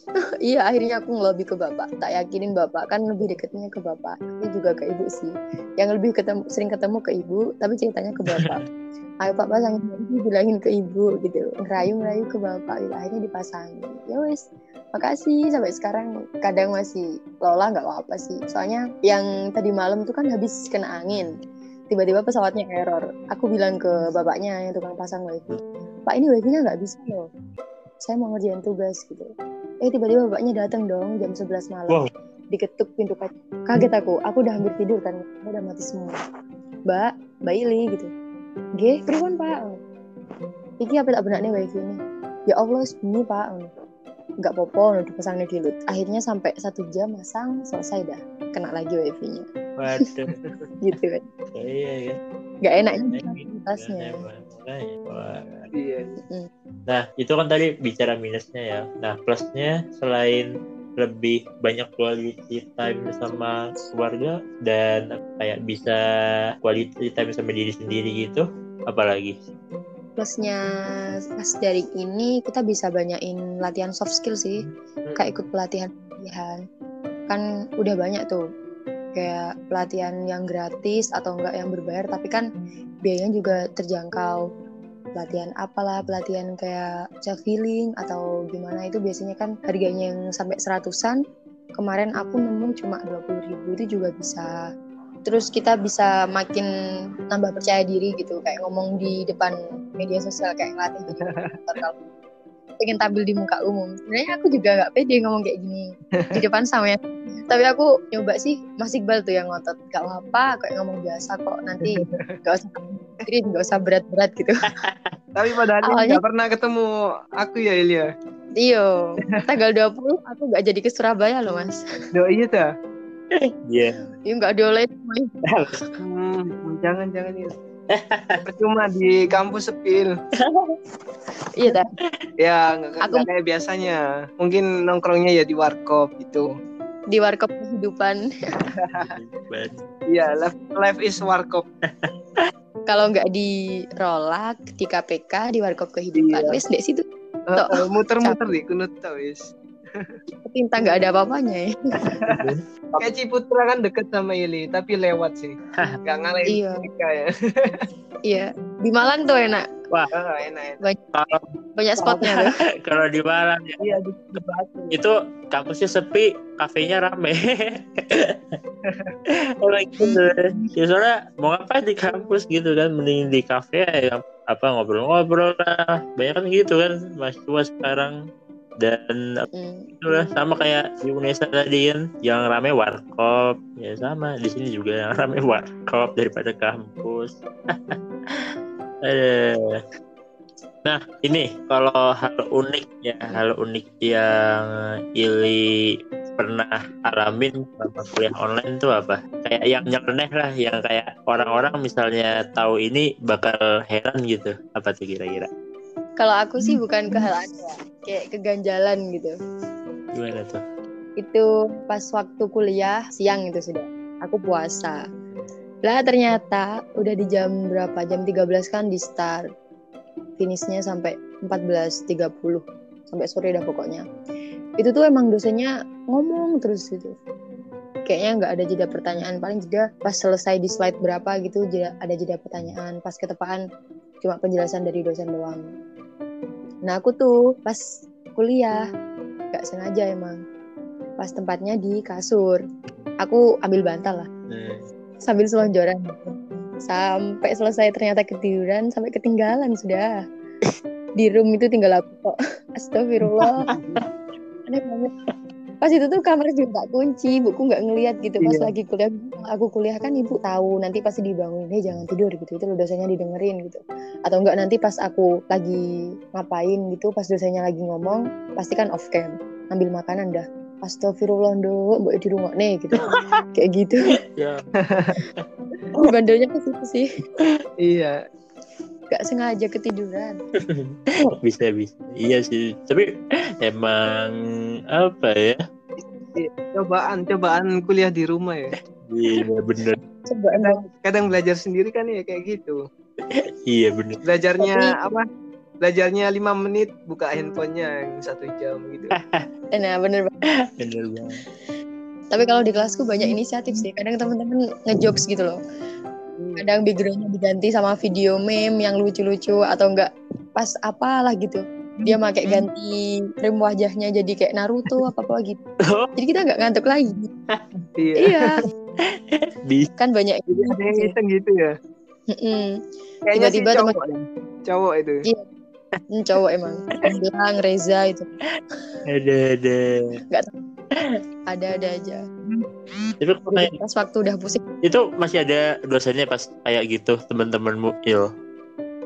iya akhirnya aku ngelobi ke bapak. Tak yakinin bapak kan lebih deketnya ke bapak tapi juga ke ibu sih. Yang lebih ketemu sering ketemu ke ibu tapi ceritanya ke bapak. Ayo pak pasangin bilangin ke ibu gitu. Ngerayu ngerayu ke bapak gitu. akhirnya dipasangin ya wes makasih sampai sekarang. Kadang masih lola nggak apa-apa sih. Soalnya yang tadi malam tuh kan habis kena angin. Tiba-tiba pesawatnya error. Aku bilang ke bapaknya yang tukang pasang wifi pak ini wifi-nya nggak bisa loh saya mau ngerjain tugas gitu eh tiba-tiba bapaknya datang dong jam 11 malam. Wow. diketuk pintu kaca kaget aku. Aku udah hampir tidur kan udah mati semua. Mbak mbak Ili gitu. G, pripun pak. Iki apa tak benaknya wifi ini? Ya Allah ini pak nggak popo udah dipasang di lut akhirnya sampai satu jam masang selesai dah kena lagi wifi-nya Waduh. gitu kan iya ya. nggak gitu, fasilitasnya aneh banget. Wah. iya. Nah, itu kan tadi bicara minusnya ya. Nah, plusnya selain lebih banyak quality time sama keluarga dan kayak bisa quality time sama diri sendiri gitu, apalagi? Plusnya pas dari ini kita bisa banyakin latihan soft skill sih. Kayak ikut pelatihan pelatihan. Kan udah banyak tuh. Kayak pelatihan yang gratis atau enggak yang berbayar. Tapi kan biayanya juga terjangkau. Pelatihan apalah pelatihan kayak self healing atau gimana. Itu biasanya kan harganya yang sampai seratusan. Kemarin aku nemu cuma 20.000 ribu itu juga bisa terus kita bisa makin nambah percaya diri gitu kayak ngomong di depan media sosial kayak ngelatih kalau pengen tampil di muka umum sebenarnya aku juga nggak pede ngomong kayak gini di depan sama ya. Tapi aku nyoba sih Mas Iqbal tuh yang ngotot. Gak apa-apa kayak ngomong biasa kok nanti gak usah sendiri gak usah berat-berat gitu. Tapi padahal Awalnya- nggak pernah ketemu aku ya Ilya. iyo tanggal 20 aku gak jadi ke Surabaya loh mas. Do iya ta? Iya. iya gak dioleh Hmm, jangan jangan ya. Percuma di kampus sepil. iya dah Ya nggak Aku- nggak kayak biasanya. Mungkin nongkrongnya ya di warkop gitu. di warkop kehidupan Iya, life, life is warkop. kalau nggak di rolak di KPK di warkop kehidupan Iya. wes dek situ Eh, Tok. eh, muter-muter di kunut tau wis. Tinta nggak ada apa-apanya ya Kayak Ciputra kan deket sama Ili, tapi lewat sih. Gak ngalahin Iya. mereka ya. iya di Malang tuh enak Oh, enak enak. Kalau banyak spotnya tuh kalau di Malang ya, Iya di di Batu. itu kampusnya sepi, kafenya rame. Kalau gitu. Ya soalnya mau ngapain di kampus gitu kan, mending di kafe ya apa ngobrol-ngobrol lah. Banyak kan gitu kan mahasiswa sekarang dan Hmm. itulah sama kayak di Unesa tadi kan yang rame warkop. Ya sama. Di sini juga yang rame warkop daripada kampus. Aduh. nah ini kalau hal unik ya hal unik yang Ili pernah alamin selama kuliah online tuh apa? Kayak yang nyeleneh lah yang kayak orang-orang misalnya tahu ini bakal heran gitu. Apa tuh kira-kira kalau aku sih bukan kehalaan ya kayak keganjalan gitu. Gimana tuh? Itu pas waktu kuliah siang itu sudah. Aku puasa. Lah ternyata udah di jam berapa? Jam 13 kan di start. Finishnya sampai 14.30 sampai sore dah pokoknya. Itu tuh emang dosennya ngomong terus gitu. Kayaknya nggak ada jeda pertanyaan. Paling jeda pas selesai di slide berapa gitu jeda, ada jeda pertanyaan. Pas ketepaan cuma penjelasan dari dosen doang nah aku tuh pas kuliah nggak sengaja emang. Pas tempatnya di kasur. Aku ambil bantal lah. Hmm. sambil selonjoran. Sampai selesai ternyata ketiduran sampai ketinggalan sudah. Di room itu tinggal aku kok. Astagfirullah. Aneh banget pas itu tuh kamar juga tak kunci buku nggak ngeliat gitu. Pas Iya. lagi kuliah aku kuliah kan ibu tahu nanti pasti dibangunin hei jangan tidur gitu. Itu loh dosennya didengerin gitu. Atau enggak nanti pas aku lagi ngapain gitu pas dosennya lagi ngomong pasti kan off cam ambil makanan dah. Astagfirullah dok, mbak di rumah nih gitu, kayak gitu. ya Bandelnya ke situ sih, Iya. Gak sengaja ketiduran. bisa bisa iya sih tapi emang apa ya Cobaan cobaan kuliah di rumah ya. iya bener Coba emang Kadang belajar sendiri kan ya kayak gitu. iya bener Belajarnya Tapi- apa? Belajarnya lima menit, buka handphonenya yang satu jam gitu. Nah bener banget. bener banget Tapi kalau di kelasku banyak inisiatif sih. Kadang teman-teman ngejokes gitu loh. Kadang backgroundnya diganti sama video meme yang lucu-lucu atau enggak pas apalah gitu. Dia pakai ganti frame wajahnya jadi kayak Naruto apa apa gitu. Oh. Jadi kita nggak ngantuk lagi. Iya. iya, kan banyak. Jadi ada yang iseng gitu ya. Tiba-tiba teman- cowok. ya. Cowok itu. Iya. Hmm, cowok emang. Bilang Reza itu ada ada ada-ada aja. kayak Pas waktu udah pusing itu masih ada dosennya pas kayak gitu teman-temanmu il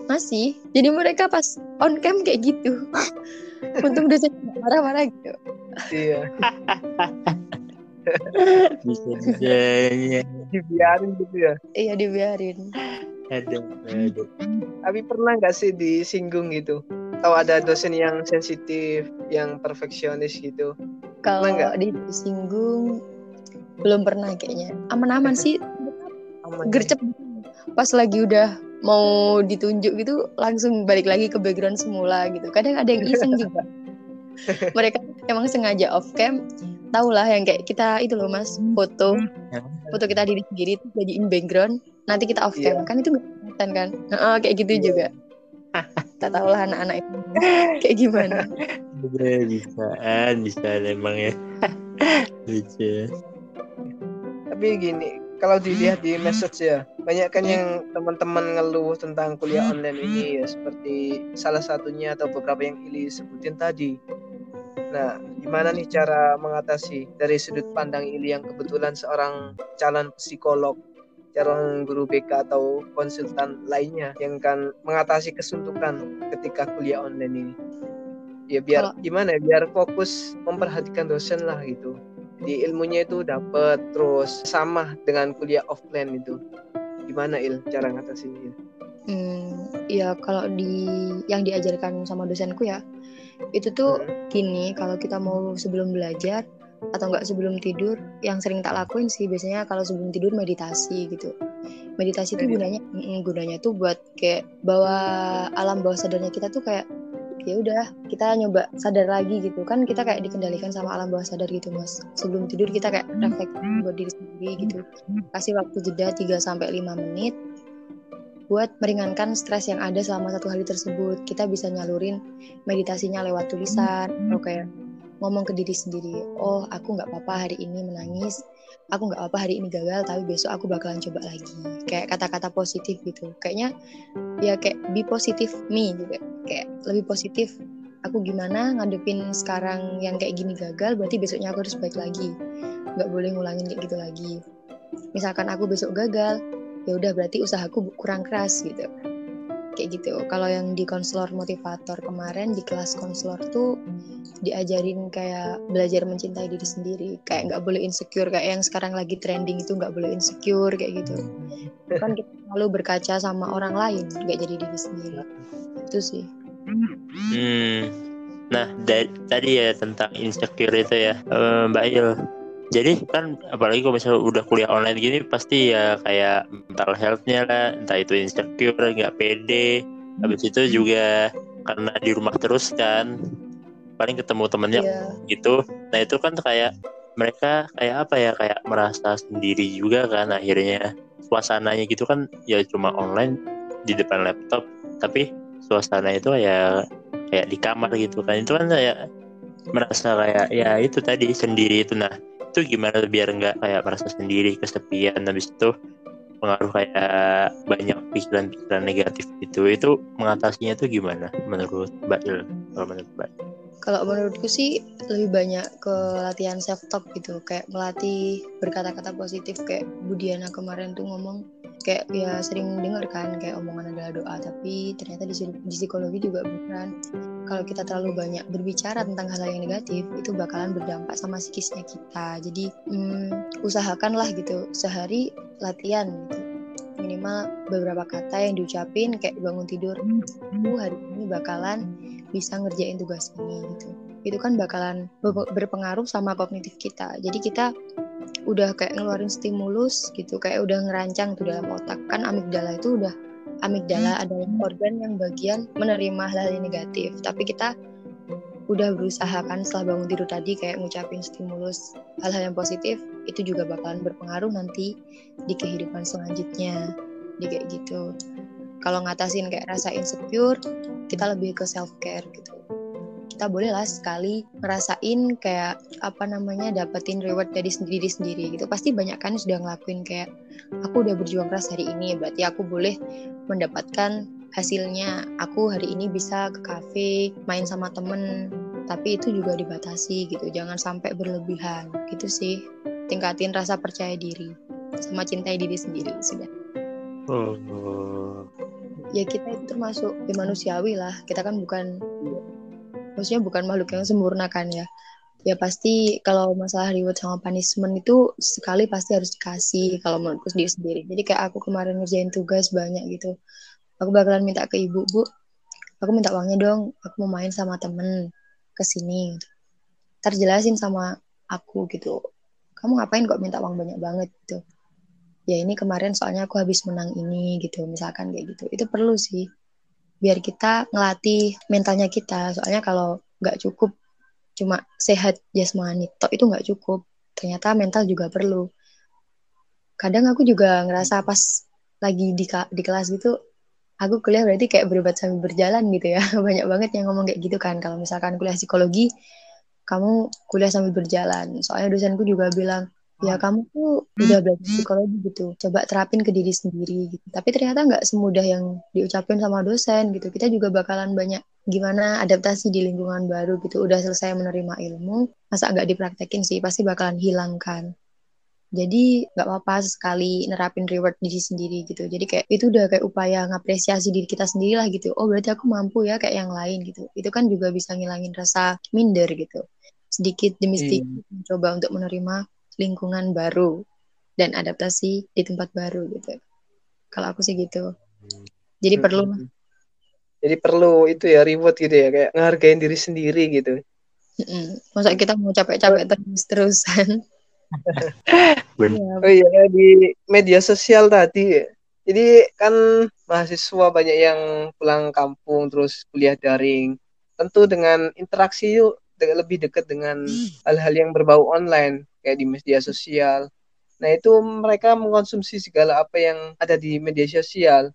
masih. Jadi mereka pas on cam kayak gitu. Untung dosen marah-marah gitu. Iya. bisa bisanya Dibiarin gitu ya. Iya dibiarin. ada ada Tapi pernah nggak sih disinggung gitu? Tahu ada dosen yang sensitif, yang perfeksionis gitu? Kalau disinggung belum pernah kayaknya. Aman-aman sih. Aman. Gercep. Pas lagi udah mau ditunjuk gitu langsung balik lagi ke background semula gitu. Kadang ada yang iseng juga. Mereka emang sengaja off cam. Tahu lah yang kayak kita itu loh mas foto foto kita diri sendiri itu jadiin background nanti kita off cam Iya. kan itu nggak kelihatan kan Heeh, kayak gitu Iya. juga tak tahu lah anak-anak itu kayak gimana. Bisaan bisa. Emang ya. Lucu. Tapi gini, kalau dilihat di message ya, banyak kan yang teman-teman ngeluh tentang kuliah online ini ya seperti salah satunya atau beberapa yang Ili sebutin tadi. Nah, gimana nih cara mengatasi dari sudut pandang Ili yang kebetulan seorang calon psikolog, calon guru BK atau konsultan lainnya yang kan mengatasi kesuntukan ketika kuliah online ini? Ya biar Kalau- gimana ya, biar fokus memperhatikan dosen lah gitu. Di ilmunya itu dapat terus sama dengan kuliah offline itu gimana il cara ngatasinnya Hmm, ya kalau di yang diajarkan sama dosenku ya itu tuh Hmm. gini kalau kita mau sebelum belajar atau enggak sebelum tidur yang sering tak lakuin sih biasanya kalau sebelum tidur meditasi gitu. Meditasi itu Meditasi. gunanya mm, gunanya tuh buat kayak bawa alam bawah sadarnya kita tuh kayak ya udah kita nyoba sadar lagi gitu. Kan kita kayak dikendalikan sama alam bawah sadar gitu mas. Sebelum tidur kita kayak refleksi buat diri sendiri gitu. Kasih waktu jeda 3 sampai 5 menit buat meringankan stres yang ada selama satu hari tersebut. Kita bisa nyalurin meditasinya lewat tulisan atau kayak ngomong ke diri sendiri. Oh, aku nggak apa-apa hari ini menangis. Aku nggak apa-apa hari ini gagal, tapi besok aku bakalan coba lagi. Kayak kata-kata positif gitu. Kayaknya ya kayak be positive me gitu. Kayak lebih positif. Aku gimana ngadepin sekarang yang kayak gini gagal, berarti besoknya aku harus baik lagi. Nggak boleh ngulangin kayak gitu lagi. Misalkan aku besok gagal, ya udah berarti usahaku kurang keras gitu kayak gitu. Kalau yang di konselor motivator kemarin di kelas konselor tuh diajarin kayak belajar mencintai diri sendiri. Kayak nggak boleh insecure kayak yang sekarang lagi trending itu nggak boleh insecure kayak gitu. Kan kita selalu berkaca sama orang lain nggak jadi diri sendiri. Itu sih. Hmm. Nah, tadi ya tentang insecure itu ya, eh, Mbak Il. Jadi kan apalagi kalau misalnya udah kuliah online gini pasti ya kayak mental health-nya lah, entah itu insecure, nggak pede. Habis itu juga karena di rumah terus kan, paling ketemu temennya Iya. gitu. Nah itu kan kayak mereka kayak apa ya kayak merasa sendiri juga kan akhirnya suasananya gitu kan ya cuma online di depan laptop tapi suasana itu ya kayak di kamar gitu kan itu kan kayak merasa kayak ya itu tadi sendiri itu nah itu gimana biar nggak kayak merasa sendiri kesepian habis itu pengaruh kayak banyak pikiran-pikiran negatif itu itu mengatasinya tuh gimana menurut Mbak Il? Kalau menurut Mbak? Kalau menurutku sih lebih banyak ke latihan self talk gitu, kayak melatih berkata-kata positif kayak Budiana kemarin tuh ngomong kayak ya sering dengar kan kayak omongan adalah doa, tapi ternyata di, di psikologi juga beneran kalau kita terlalu banyak berbicara tentang hal yang negatif itu bakalan berdampak sama psikisnya kita. Jadi hmm, usahakanlah gitu sehari latihan gitu. Minimal beberapa kata yang diucapin kayak bangun tidur aku hari ini bakalan bisa ngerjain tugas ini gitu. Itu kan bakalan be- berpengaruh sama kognitif kita. Jadi kita udah kayak ngeluarin stimulus gitu kayak udah ngerancang tuh dalam otak. Kan amigdala itu udah amigdala adalah organ yang bagian menerima hal-hal yang negatif. Tapi kita udah berusaha kan setelah bangun tidur tadi kayak ngucapin stimulus hal-hal yang positif itu juga bakalan berpengaruh nanti di kehidupan selanjutnya. Di kayak gitu. Kalau ngatasin kayak rasa insecure kita lebih ke self care gitu kita boleh lah sekali ngerasain kayak apa namanya dapetin reward dari sendiri diri sendiri gitu. Pasti banyak kan sudah ngelakuin kayak aku udah berjuang keras hari ini berarti aku boleh mendapatkan hasilnya. Aku hari ini bisa ke kafe main sama temen. Tapi itu juga dibatasi gitu jangan sampai berlebihan. Gitu sih. Tingkatin rasa percaya diri sama cintai diri sendiri sudah. Oh, ya kita itu termasuk ya manusiawi lah. Kita kan bukan maksudnya bukan makhluk yang sempurna kan ya? Ya pasti kalau masalah reward sama punishment itu sekali pasti harus dikasih kalau menurutku sendiri sendiri. Jadi kayak aku kemarin ngerjain tugas banyak gitu. Aku bakalan minta ke ibu bu aku minta uangnya dong. Aku mau main sama temen ke sini. Gitu. ntar jelasin sama aku gitu. Kamu ngapain kok minta uang banyak banget? Gitu. Ya ini kemarin soalnya aku habis menang ini gitu. Misalkan kayak gitu. Itu perlu sih biar kita ngelatih mentalnya kita. Soalnya kalau nggak cukup cuma sehat jasmani tok itu nggak cukup. Ternyata mental juga perlu. Kadang aku juga ngerasa pas lagi di di kelas gitu aku kuliah berarti kayak berobat sambil berjalan gitu ya. Banyak banget yang ngomong kayak gitu kan. Kalau misalkan kuliah psikologi kamu kuliah sambil berjalan. Soalnya dosenku juga bilang ya kamu tuh udah belajar psikologi gitu. Coba terapin ke diri sendiri gitu. Tapi ternyata nggak semudah yang diucapin sama dosen gitu. Kita juga bakalan banyak gimana adaptasi di lingkungan baru gitu. Udah selesai menerima ilmu masa nggak dipraktekin sih? Pasti bakalan hilangkan jadi nggak apa-apa sekali nerapin reward diri sendiri gitu. Jadi kayak itu udah kayak upaya ngapresiasi diri kita sendiri lah gitu. Oh berarti aku mampu ya kayak yang lain gitu. Itu kan juga bisa ngilangin rasa minder gitu. Sedikit demi Iya. sedikit mencoba untuk menerima lingkungan baru dan adaptasi di tempat baru gitu kalau aku sih gitu jadi Hmm. perlu Jadi perlu itu ya reward gitu ya kayak ngehargain diri sendiri gitu. Mm-mm. masa kita mau capek-capek terus terusan Bener. Oh iya di media sosial tadi. Jadi kan mahasiswa banyak yang pulang kampung terus kuliah daring. Tentu dengan interaksi yuk de- lebih dekat dengan hal-hal yang berbau online kayak di media sosial. Nah, itu mereka mengkonsumsi segala apa yang ada di media sosial.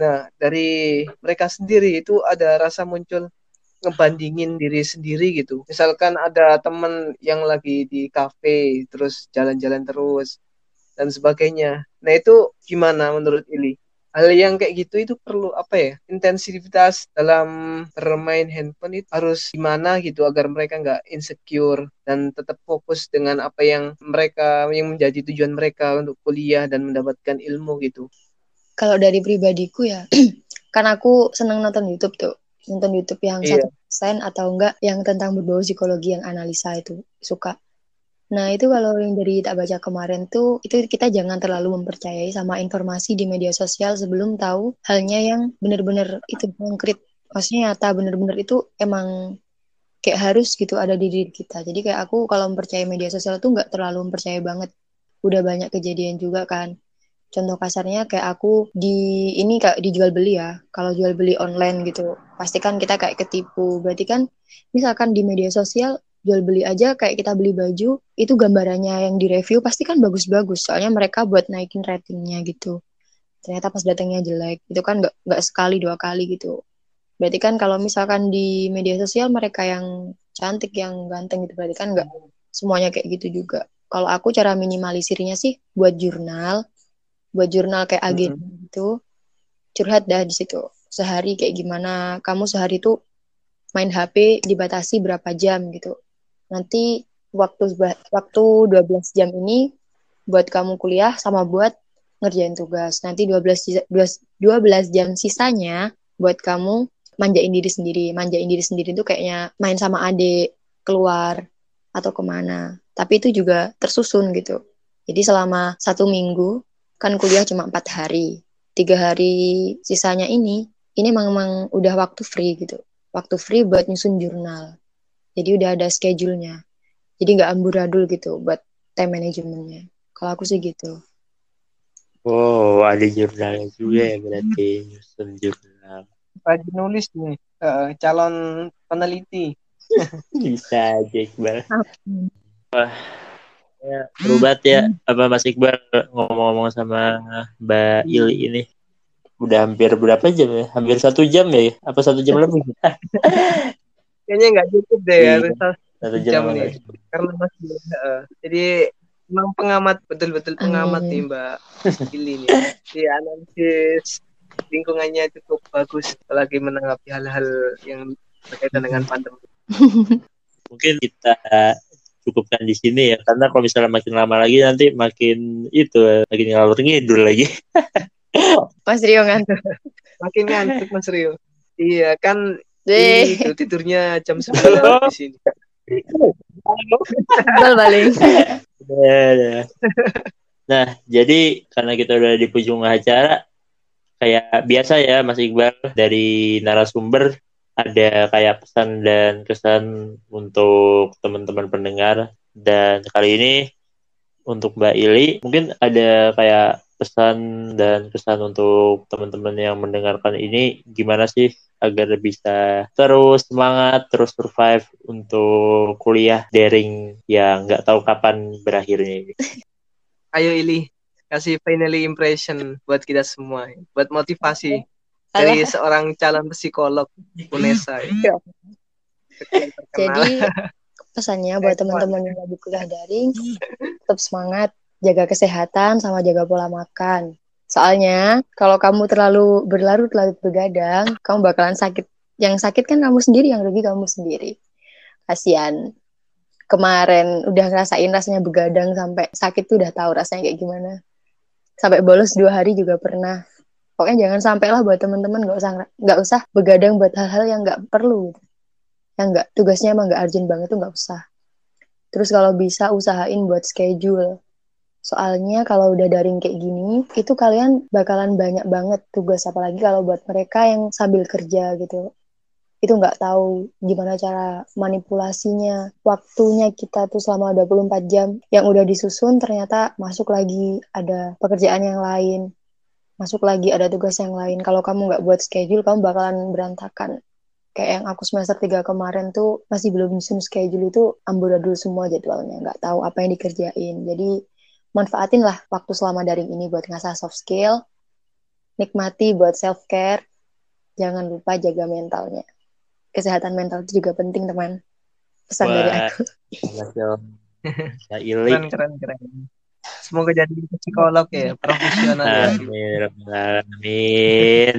Nah, dari mereka sendiri itu ada rasa muncul ngebandingin diri sendiri gitu. Misalkan ada temen yang lagi di kafe terus jalan-jalan terus dan sebagainya. Nah, itu gimana menurut Ili? Hal yang kayak gitu itu perlu apa ya? Intensitas dalam bermain handphone itu harus gimana gitu agar mereka nggak insecure dan tetap fokus dengan apa yang mereka yang menjadi tujuan mereka untuk kuliah dan mendapatkan ilmu gitu. kalau dari pribadiku ya kan aku seneng nonton YouTube tuh nonton YouTube yang Iya. satu persen atau enggak yang tentang berbau psikologi yang analisa itu suka nah itu kalau yang dari tak baca kemarin tuh itu kita jangan terlalu mempercayai sama informasi di media sosial sebelum tahu halnya yang benar-benar itu konkret. Maksudnya nyata benar-benar itu emang kayak harus gitu ada di diri kita. Jadi kayak aku kalau mempercayai media sosial tuh nggak terlalu mempercayai banget. Udah banyak kejadian juga kan. Contoh kasarnya kayak aku di ini kayak dijual beli ya. Kalau jual beli online gitu pasti kan kita kayak ketipu. Berarti kan misalkan di media sosial jual beli aja kayak kita beli baju itu gambarannya yang direview pasti kan bagus-bagus soalnya mereka buat naikin ratingnya gitu. Ternyata pas datangnya jelek itu kan nggak nggak sekali dua kali gitu. Berarti kan kalau misalkan di media sosial mereka yang cantik yang ganteng gitu berarti kan nggak semuanya kayak gitu juga. Kalau aku cara minimalisirnya sih buat jurnal buat jurnal kayak agenda gitu curhat dah di situ. Sehari kayak gimana kamu sehari tuh main HP dibatasi berapa jam gitu nanti waktu waktu 12 jam ini buat kamu kuliah sama buat ngerjain tugas. Nanti 12 12 jam sisanya buat kamu manjain diri sendiri. Manjain diri sendiri tuh kayaknya main sama adik keluar atau ke mana. Tapi itu juga tersusun gitu. Jadi selama satu minggu kan kuliah cuma empat hari. Tiga hari sisanya ini ini memang udah waktu free gitu. Waktu free buat nyusun jurnal jadi udah ada schedule-nya jadi nggak amburadul gitu buat time manajemennya kalau aku sih gitu Wow, ada jurnalnya juga ya berarti nyusun jurnal. Lagi nulis nih eh, calon peneliti. Bisa aja Iqbal. Wah, ya, seru banget ya apa Mas Iqbal ngomong-ngomong sama Mbak Ili ini. Udah hampir berapa jam ya? Hampir satu jam ya? Apa satu jam lebih? Kayaknya nggak cukup deh ya, Iya. harus Satu jam jam nih. karena masih eh, jadi memang pengamat betul-betul pengamat nih Mbak Ili nih. Di analisis lingkungannya cukup bagus apalagi menanggapi hal-hal yang berkaitan dengan pandemi. Mungkin kita cukupkan di sini ya karena kalau misalnya makin lama lagi nanti makin itu makin ngalur ngidul lagi. Mas Rio ngantuk Makin ngantuk Mas Rio. Iya kan itu tidurnya jam 9 di sini. bal baling Ya, ya. Nah, jadi karena kita udah di ujung acara, kayak biasa ya Mas Iqbal dari narasumber ada kayak pesan dan kesan untuk teman-teman pendengar dan kali ini untuk Mbak Ili mungkin ada kayak pesan dan kesan untuk teman-teman yang mendengarkan ini gimana sih agar bisa terus semangat terus survive untuk kuliah daring yang nggak tahu kapan berakhirnya ini. Ayo Ili, kasih finally impression buat kita semua, buat motivasi dari Alah. seorang calon psikolog Unesa. ya. Jadi pesannya buat teman-teman yang lagi kuliah daring, tetap semangat, jaga kesehatan sama jaga pola makan. Soalnya kalau kamu terlalu berlarut-larut begadang, kamu bakalan sakit. Yang sakit kan kamu sendiri, yang rugi kamu sendiri. Kasian. Kemarin udah ngerasain rasanya begadang sampai sakit tuh udah tahu rasanya kayak gimana. Sampai bolos dua hari juga pernah. Pokoknya jangan sampai lah buat teman-teman nggak usah nggak usah begadang buat hal-hal yang nggak perlu. Yang nggak tugasnya emang nggak urgent banget tuh nggak usah. Terus kalau bisa usahain buat schedule. Soalnya kalau udah daring kayak gini, itu kalian bakalan banyak banget tugas apalagi kalau buat mereka yang sambil kerja gitu. Itu nggak tahu gimana cara manipulasinya waktunya kita tuh selama 24 jam. Yang udah disusun ternyata masuk lagi ada pekerjaan yang lain masuk lagi ada tugas yang lain. Kalau kamu nggak buat schedule kamu bakalan berantakan. Kayak yang aku semester 3 kemarin tuh masih belum nyusun schedule itu amburadul semua jadwalnya. Nggak tahu apa yang dikerjain. Jadi manfaatin lah waktu selama daring ini buat ngasah soft skill nikmati buat self care jangan lupa jaga mentalnya kesehatan mental itu juga penting teman pesan Wah, dari aku Ya. Keren, keren, keren. Semoga jadi psikolog ya, profesional ya. Amin. Amin.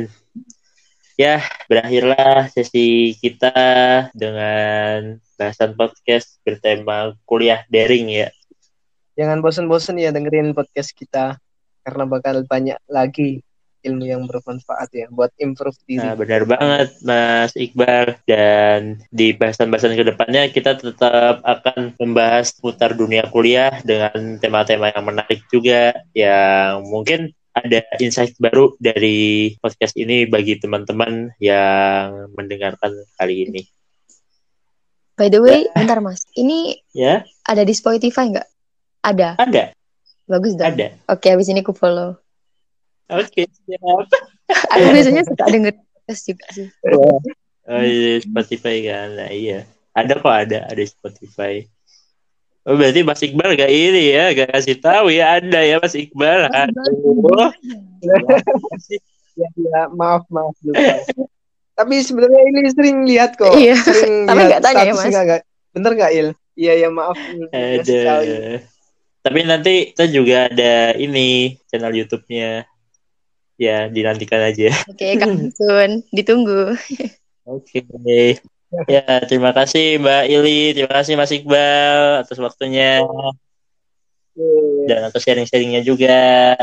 Ya, berakhirlah sesi kita dengan bahasan podcast bertema kuliah daring ya. Jangan bosen-bosen ya dengerin podcast kita karena bakal banyak lagi ilmu yang bermanfaat ya buat improve diri. Nah, benar banget Mas Iqbal. Dan di bahasan-bahasan ke depannya kita tetap akan membahas putar dunia kuliah dengan tema-tema yang menarik juga yang mungkin ada insight baru dari podcast ini bagi teman-teman yang mendengarkan kali ini. by the way bentar mas. Ini Ya, ada di Spotify nggak ada ada, bagus dong ada. oke habis ini aku follow Oke, siap. aku biasanya suka denger podcast juga sih Oh iya, Spotify kan. Nah, iya. Ada kok ada, ada Spotify. Oh, berarti Mas Iqbal gak ini ya, gak kasih tahu ya ada ya Mas Iqbal. Mas Aduh. Ya, ya, maaf, maaf juga. Tapi sebenarnya ini sering lihat kok. Iya, Sering tapi lihat nggak tanya ya, Mas. nggak- Bener nggak Il? Iya ya maaf. Ada. Tapi nanti kita juga ada ini channel YouTube-nya. Ya, dinantikan aja. oke kang Sun ditunggu Oke. Ya, terima kasih Mbak Ili, terima kasih Mas Iqbal atas waktunya Oke. dan atas sharing-sharingnya juga.